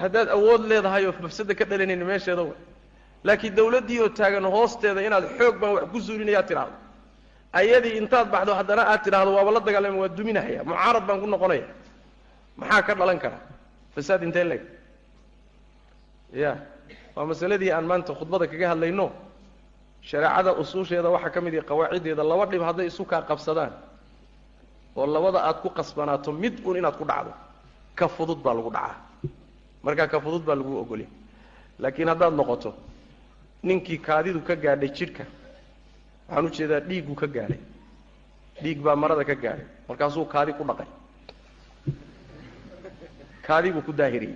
haddaad awood leedahay oo mafsada ka dhalanayni meesheeda wa laakiin dawladdii oo taagan hoosteeda inaad xoog baan wax ku zuulinayaa tidhaahdo. Ayadii intaad baxdo haddana aad tidhaahdo waaba la dagaalama waa duminahaya. Mucaarad baan ku noqonaya. Maxaa ka dhalan kara fasaad intee leeg ya. Waa masaladii aan maanta khudbada kaga hadlayno. Shareecada usuusheeda waxaa ka mid ihi qawaaciddeeda laba dhib hadday isu kaa qabsadaan. Oo labada aad ku qasbanaato mid un inaad ku dhacdo. Ka fudud baa lagu dhacaa. Markaa ka fudud baa lagu ogolya laakiin haddaad noqoto ninkii kaadidu ka gaadhay jidhka waxaan u jeedaa dhiiggu ka gaadhay. Dhiig baa marada ka gaadhay. Markaasuu kaadi ku dhaqay kaadi buu ku daahiriyey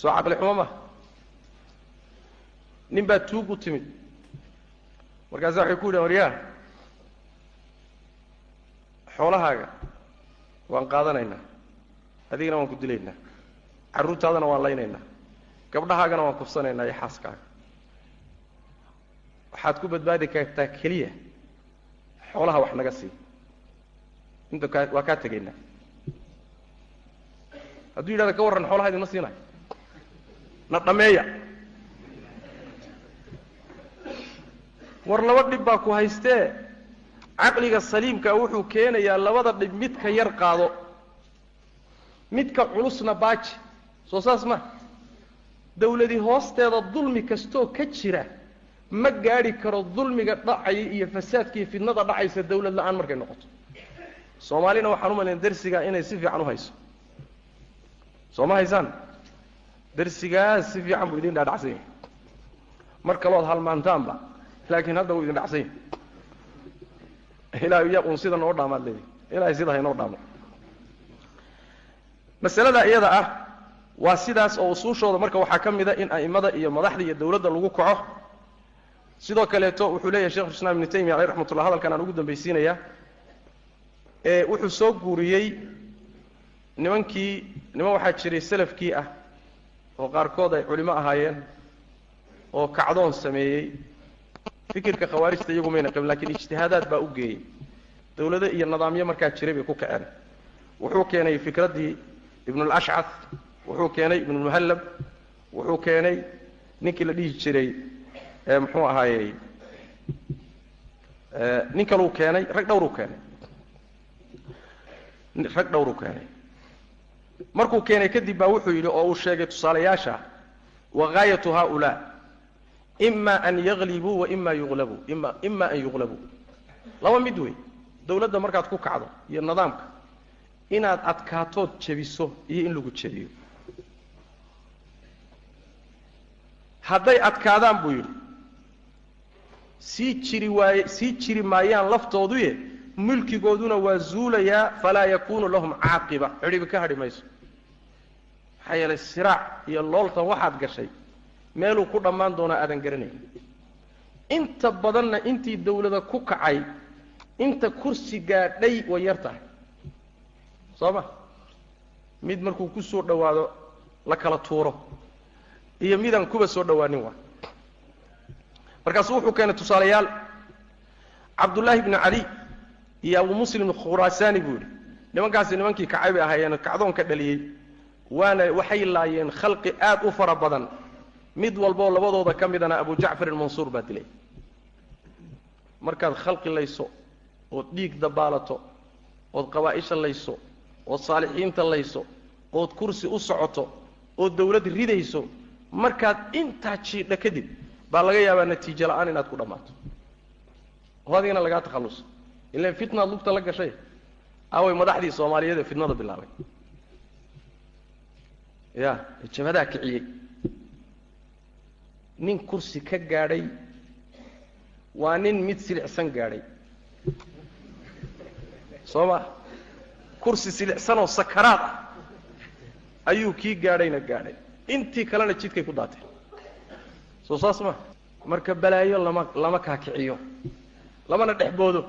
soo caqli xumo ma nin baa tuug u timid. Markaasa waxay ku yidhahan waryaa xoolahaaga waan qaadanaynaa. Adigana waan ku dilaynaa. Carruurtaadana waan laynaynaa. Gabdhahaagana waan kufsanaynaa iyo xaaskaaga. Waxaad ku badbaadi kartaa keliya xoolaha wax naga sii. Inta waa kaa tegaynaa hadduu yidhahda ka warran xoolaha idinma siinayo. Na dhameeya. War laba dhib baa ku haystee. Caqliga saliimka wuxuu keenayaa labada dhib midka yar qaado. Midka culusna baaji. Soo saas ma. Dawladi hoosteeda dulmi kastoo ka jira ma gaadhi karo dulmiga dhacaya iyo fasaadka iyo fidnada dhacaysa dawlad la'aan markay noqoto. Soomaalina waxaan u malayn darsigaa inay si fiican u hayso soo ma haysaan darsigaas si fiican buu idin dhaadhacsan yahay mar kalood halmaantaanba laakiin hadda wuu idin dhacsan yahay ilaa ya un sida noo dhaamaad leedahy ilaahay sida haynoo dhaamo. Masalada iyada ah waa sidaas oo usuushooda marka waxaa ka mid a in a'immada iyo madaxda iyo dawladda lagu kaco. Sidoo kaleeto wuxuu leeyahay shekhulislaam ibnu taymiya aleyh raxmatullah hadalkan aan ugu dambaysiinaya ee wuxuu soo guuriyey nimankii niman waxaa jiray salafkii ah oo qaarkood ay culimo ahaayeen oo kacdoon sameeyey. Fikirka khawaarijta iyagu mayna qabin lakiin ijtihaadaad baa u geeyey. Dawlado iyo nidaamyo markaa jiray bay ku kaceen wuxuu keenay fikraddii ibnulashcad wuxuu keenay ibnulmuhallab wuxuu keenay ninkii la dhihi jiray muxuu ahaayey nin kaluu keenay rag dhowruu keenay. Rag dhowruu keenay markuu keenay kadib baa wuxuu yidhi oo uu sheegay tusaalayaasha wagaayatu haulaa ima an yaglibuu wa ima yuglabuu ima ima an yuglabuu laba mid wey dawladda markaad ku kacdo iyo nidaamka inaad adkaatood jebiso iyo in lagu jebiyo. Hadday adkaadaan buu yidhi sii jiri waaye sii jiri maayaan laftooduye mulkigooduna waa zuulayaa falaa yakunu lahum caaqiba. Cidhibi ka hadhi mayso maxaa yeelay siraac iyo looltan waxaad gashay meeluu ku dhammaan doonaa aadan garanayn. Inta badanna intii dawlada ku kacay inta kursi gaadhay way yar tahay. Soo ma? Mid markuu ku soo dhowaado la kala tuuro. Iyo midaan kuba soo dhowaanin waa. Markaasuu wuxuu keenay tusaalayaal cabdullaahi ibnu cali iyo abu muslim khuraasaani buu yidhi. Nimankaasi nimankii kacay bay ahaayeen kacdoon ka dhaliyey waana waxay laayeen khalqi aad u fara badan. Mid walboo labadooda ka midana abu jacfar ilmansuur baa dilay. Markaad khalqi layso ood dhiig dabaalato ood qabaa'isha layso ood saalixiinta layso ood kursi u socoto ood dawlad ridayso markaad intaa jiidha kadib baa laga yaabaa natiijo la'aan inaad ku dhammaato. Oo adigana lagaa takhalluso. Ilaan fitnaad lugta la gashay? Away madaxdii soomaaliyeed ee fitnada bilaabay ya jabadaa kiciyey nin kursi ka gaadhay waa nin mid silicsan gaadhay soo ma kursi silicsanoo sakaraad ah ayuu kii gaadhayna gaadhay. Intii kalena jidkay ku daateen soo saas ma marka balaayo lama lama kaakiciyo lamana dhex boodo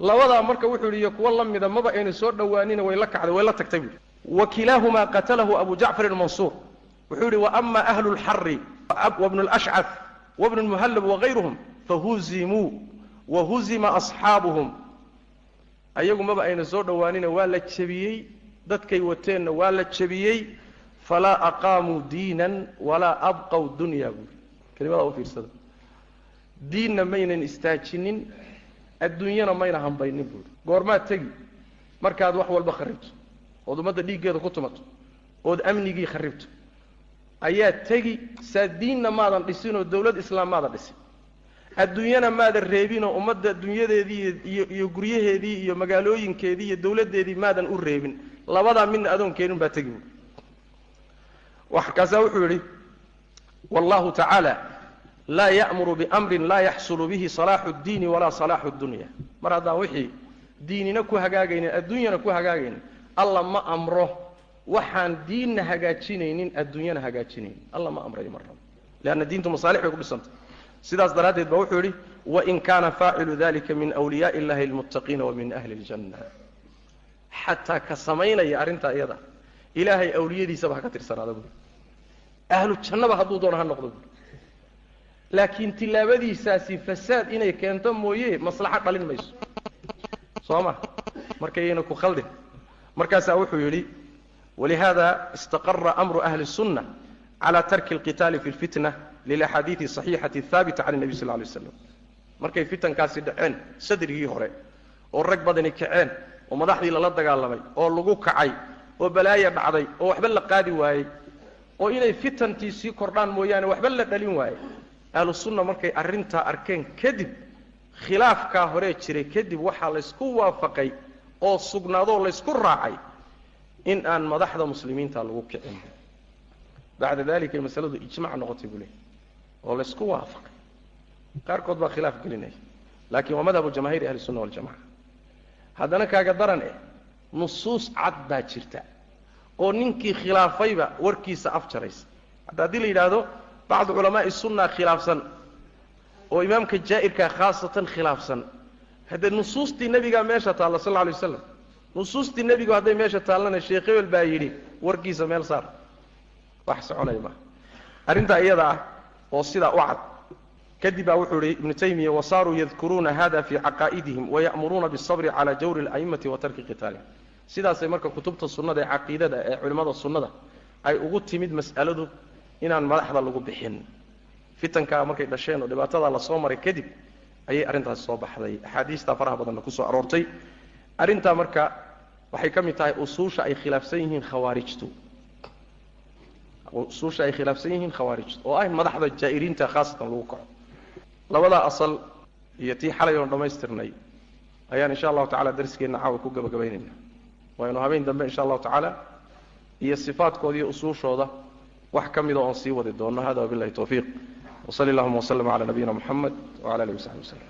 labadaa marka wuxuu yidhi iyo kuwo la mida maba ayna soo dhowaanina way la kacday way la tagtay buui kilaahumaa qatalahu abu jacfar ilmansuur wuxuu yidhi waama ahlu lxari wabnu lashcaf wabnu lmuhallab wagayruhum fahuzimuu wahuzima asxaabuhum ayagu maba ayna soo dhowaanina waa la jebiyey dadkay wateenna waa la jebiyey falaa aqaamuu diinan walaa abqaw dunya buuri kelimadaa u fiirsada diinna maynan istaajinin adduunyana mayna hambaynin buuri goormaad tegi markaad wax walba kharibto ood ummadda dhiiggeeda ku tumato ood amnigii kharibto ayaad tegi saa diinna maadan dhisinoo dawlad islaam maadan dhisin. Adduunyana maadan reebinoo ummadda adduunyadeedii iyo iyo guryaheedii iyo magaalooyinkeedii iyo dawladdeedii maadan u reebin. Labadaa midna adoon keenin baa tegi buuri kaasaa wuxuu yidhi wallahu tacaala laa ya'muru biamrin laa yaxsulu bihi salaaxu اddiini walaa salaaxu اdunya mar haddaan wixii diinina ku hagaagaynin adduunyana ku hagaagaynin alla ma amro waxaan diinna hagaajinaynin adduunyana hagaajinaynin. Alla ma amrayo mar rabo leanna diintu masaalix bay ku dhisantay. Sidaas daraaddeed ba wuxuu yidhi wain kaana faacilu dalika min wliyaai illahi اlmuttaqiina wa min ahli اljanna xataa ka samaynaya arrintaa iyada ilaahay awliyadiisaba ha tirsanaada buuri ahlu jannaba hadduu doono ha noqdo buuri laakiin tilaabadiisaasi fasaad inay keento mooye maslaxo dhalin mayso. Soo ma? Markayayna ku khaldin markaasaa wuxuu yidhi walihada istaqara amru ahli الsunna cala tarki اlqitaali fi اlfitna lilaxaadiidi صaxiixati haabita can الnabi sal ly slam markay fitankaasi dhaceen sadrigii hore oo rag badani kaceen oo madaxdii lala dagaalamay oo lagu kacay oo balaaya dhacday oo waxba la qaadi waayey oo inay fitantii sii kordhaan mooyaane waxba la dhalin waayey ahlu sunna markay arrintaa arkeen kadib khilaafkaa horee jiray kadib waxaa laysku waafaqay oo sugnaadoo laysku raacay in aan madaxda muslimiinta lagu kicin. Bacda dalika masaladu ijmac noqotay buu leey oo laysku waafaqay. Qaarkood baa khilaaf gelinaya laakiin waa madhabu jamaahiiri ahli sunna waljamaca haddana kaaga daran eh nusuus cad baa jirta oo ninkii khilaafayba warkiisa afjaraysa. Hadda haddii la yidhaahdo bacdu culamaai sunna khilaafsan oo imaamka jaa'irkaa khaasatan khilaafsan haddee nusuustii nebigaa meesha taalla sal lla alay waslam nusuustii nebigu hadday meesha taallana sheekh hebel baa yidhi warkiisa meel saar wax soconaya maaha arrintaa iyada ah oo sidaa u cad kadib baa wuxuu ihi ibnu taymiya wasaaruu yadkuruuna hada fii caqaa'idihim waya'muruuna biالsabri cala jawri اla'imati wa tarki qitaalihim sidaasay marka kutubta sunnada ee caqiidada ee culimmada sunnada ay ugu timid mas'aladu inaan madaxda lagu bixin fitankaa markay dhasheen oo dhibaatadaa lasoo maray kadib ayay arrintaasi soo baxday. Axaadiistaa faraha badanna ku soo aroortay. Arrintaa marka waxay ka mid tahay usuusha ay khilaafsan yihiin khawaarijtu usuusha ay khilaafsan yihiin khawaarijtu oo ah madaxda jaa'iriinta khaasatan lagu kaco. Labadaa asal iyo tii xalay oon dhammaystirnay ayaan insha allahu tacala darskeenna caawa ku gabagabaynayna waynu habeen dambe insha allahu tacaala iyo sifaadkooda iyo usuushooda wax ka mida oon sii wadi doono hada wabillahi towfiiq wsali allahuma wslm cala nabiyina muxamed wcala alihi wasaxbi waslem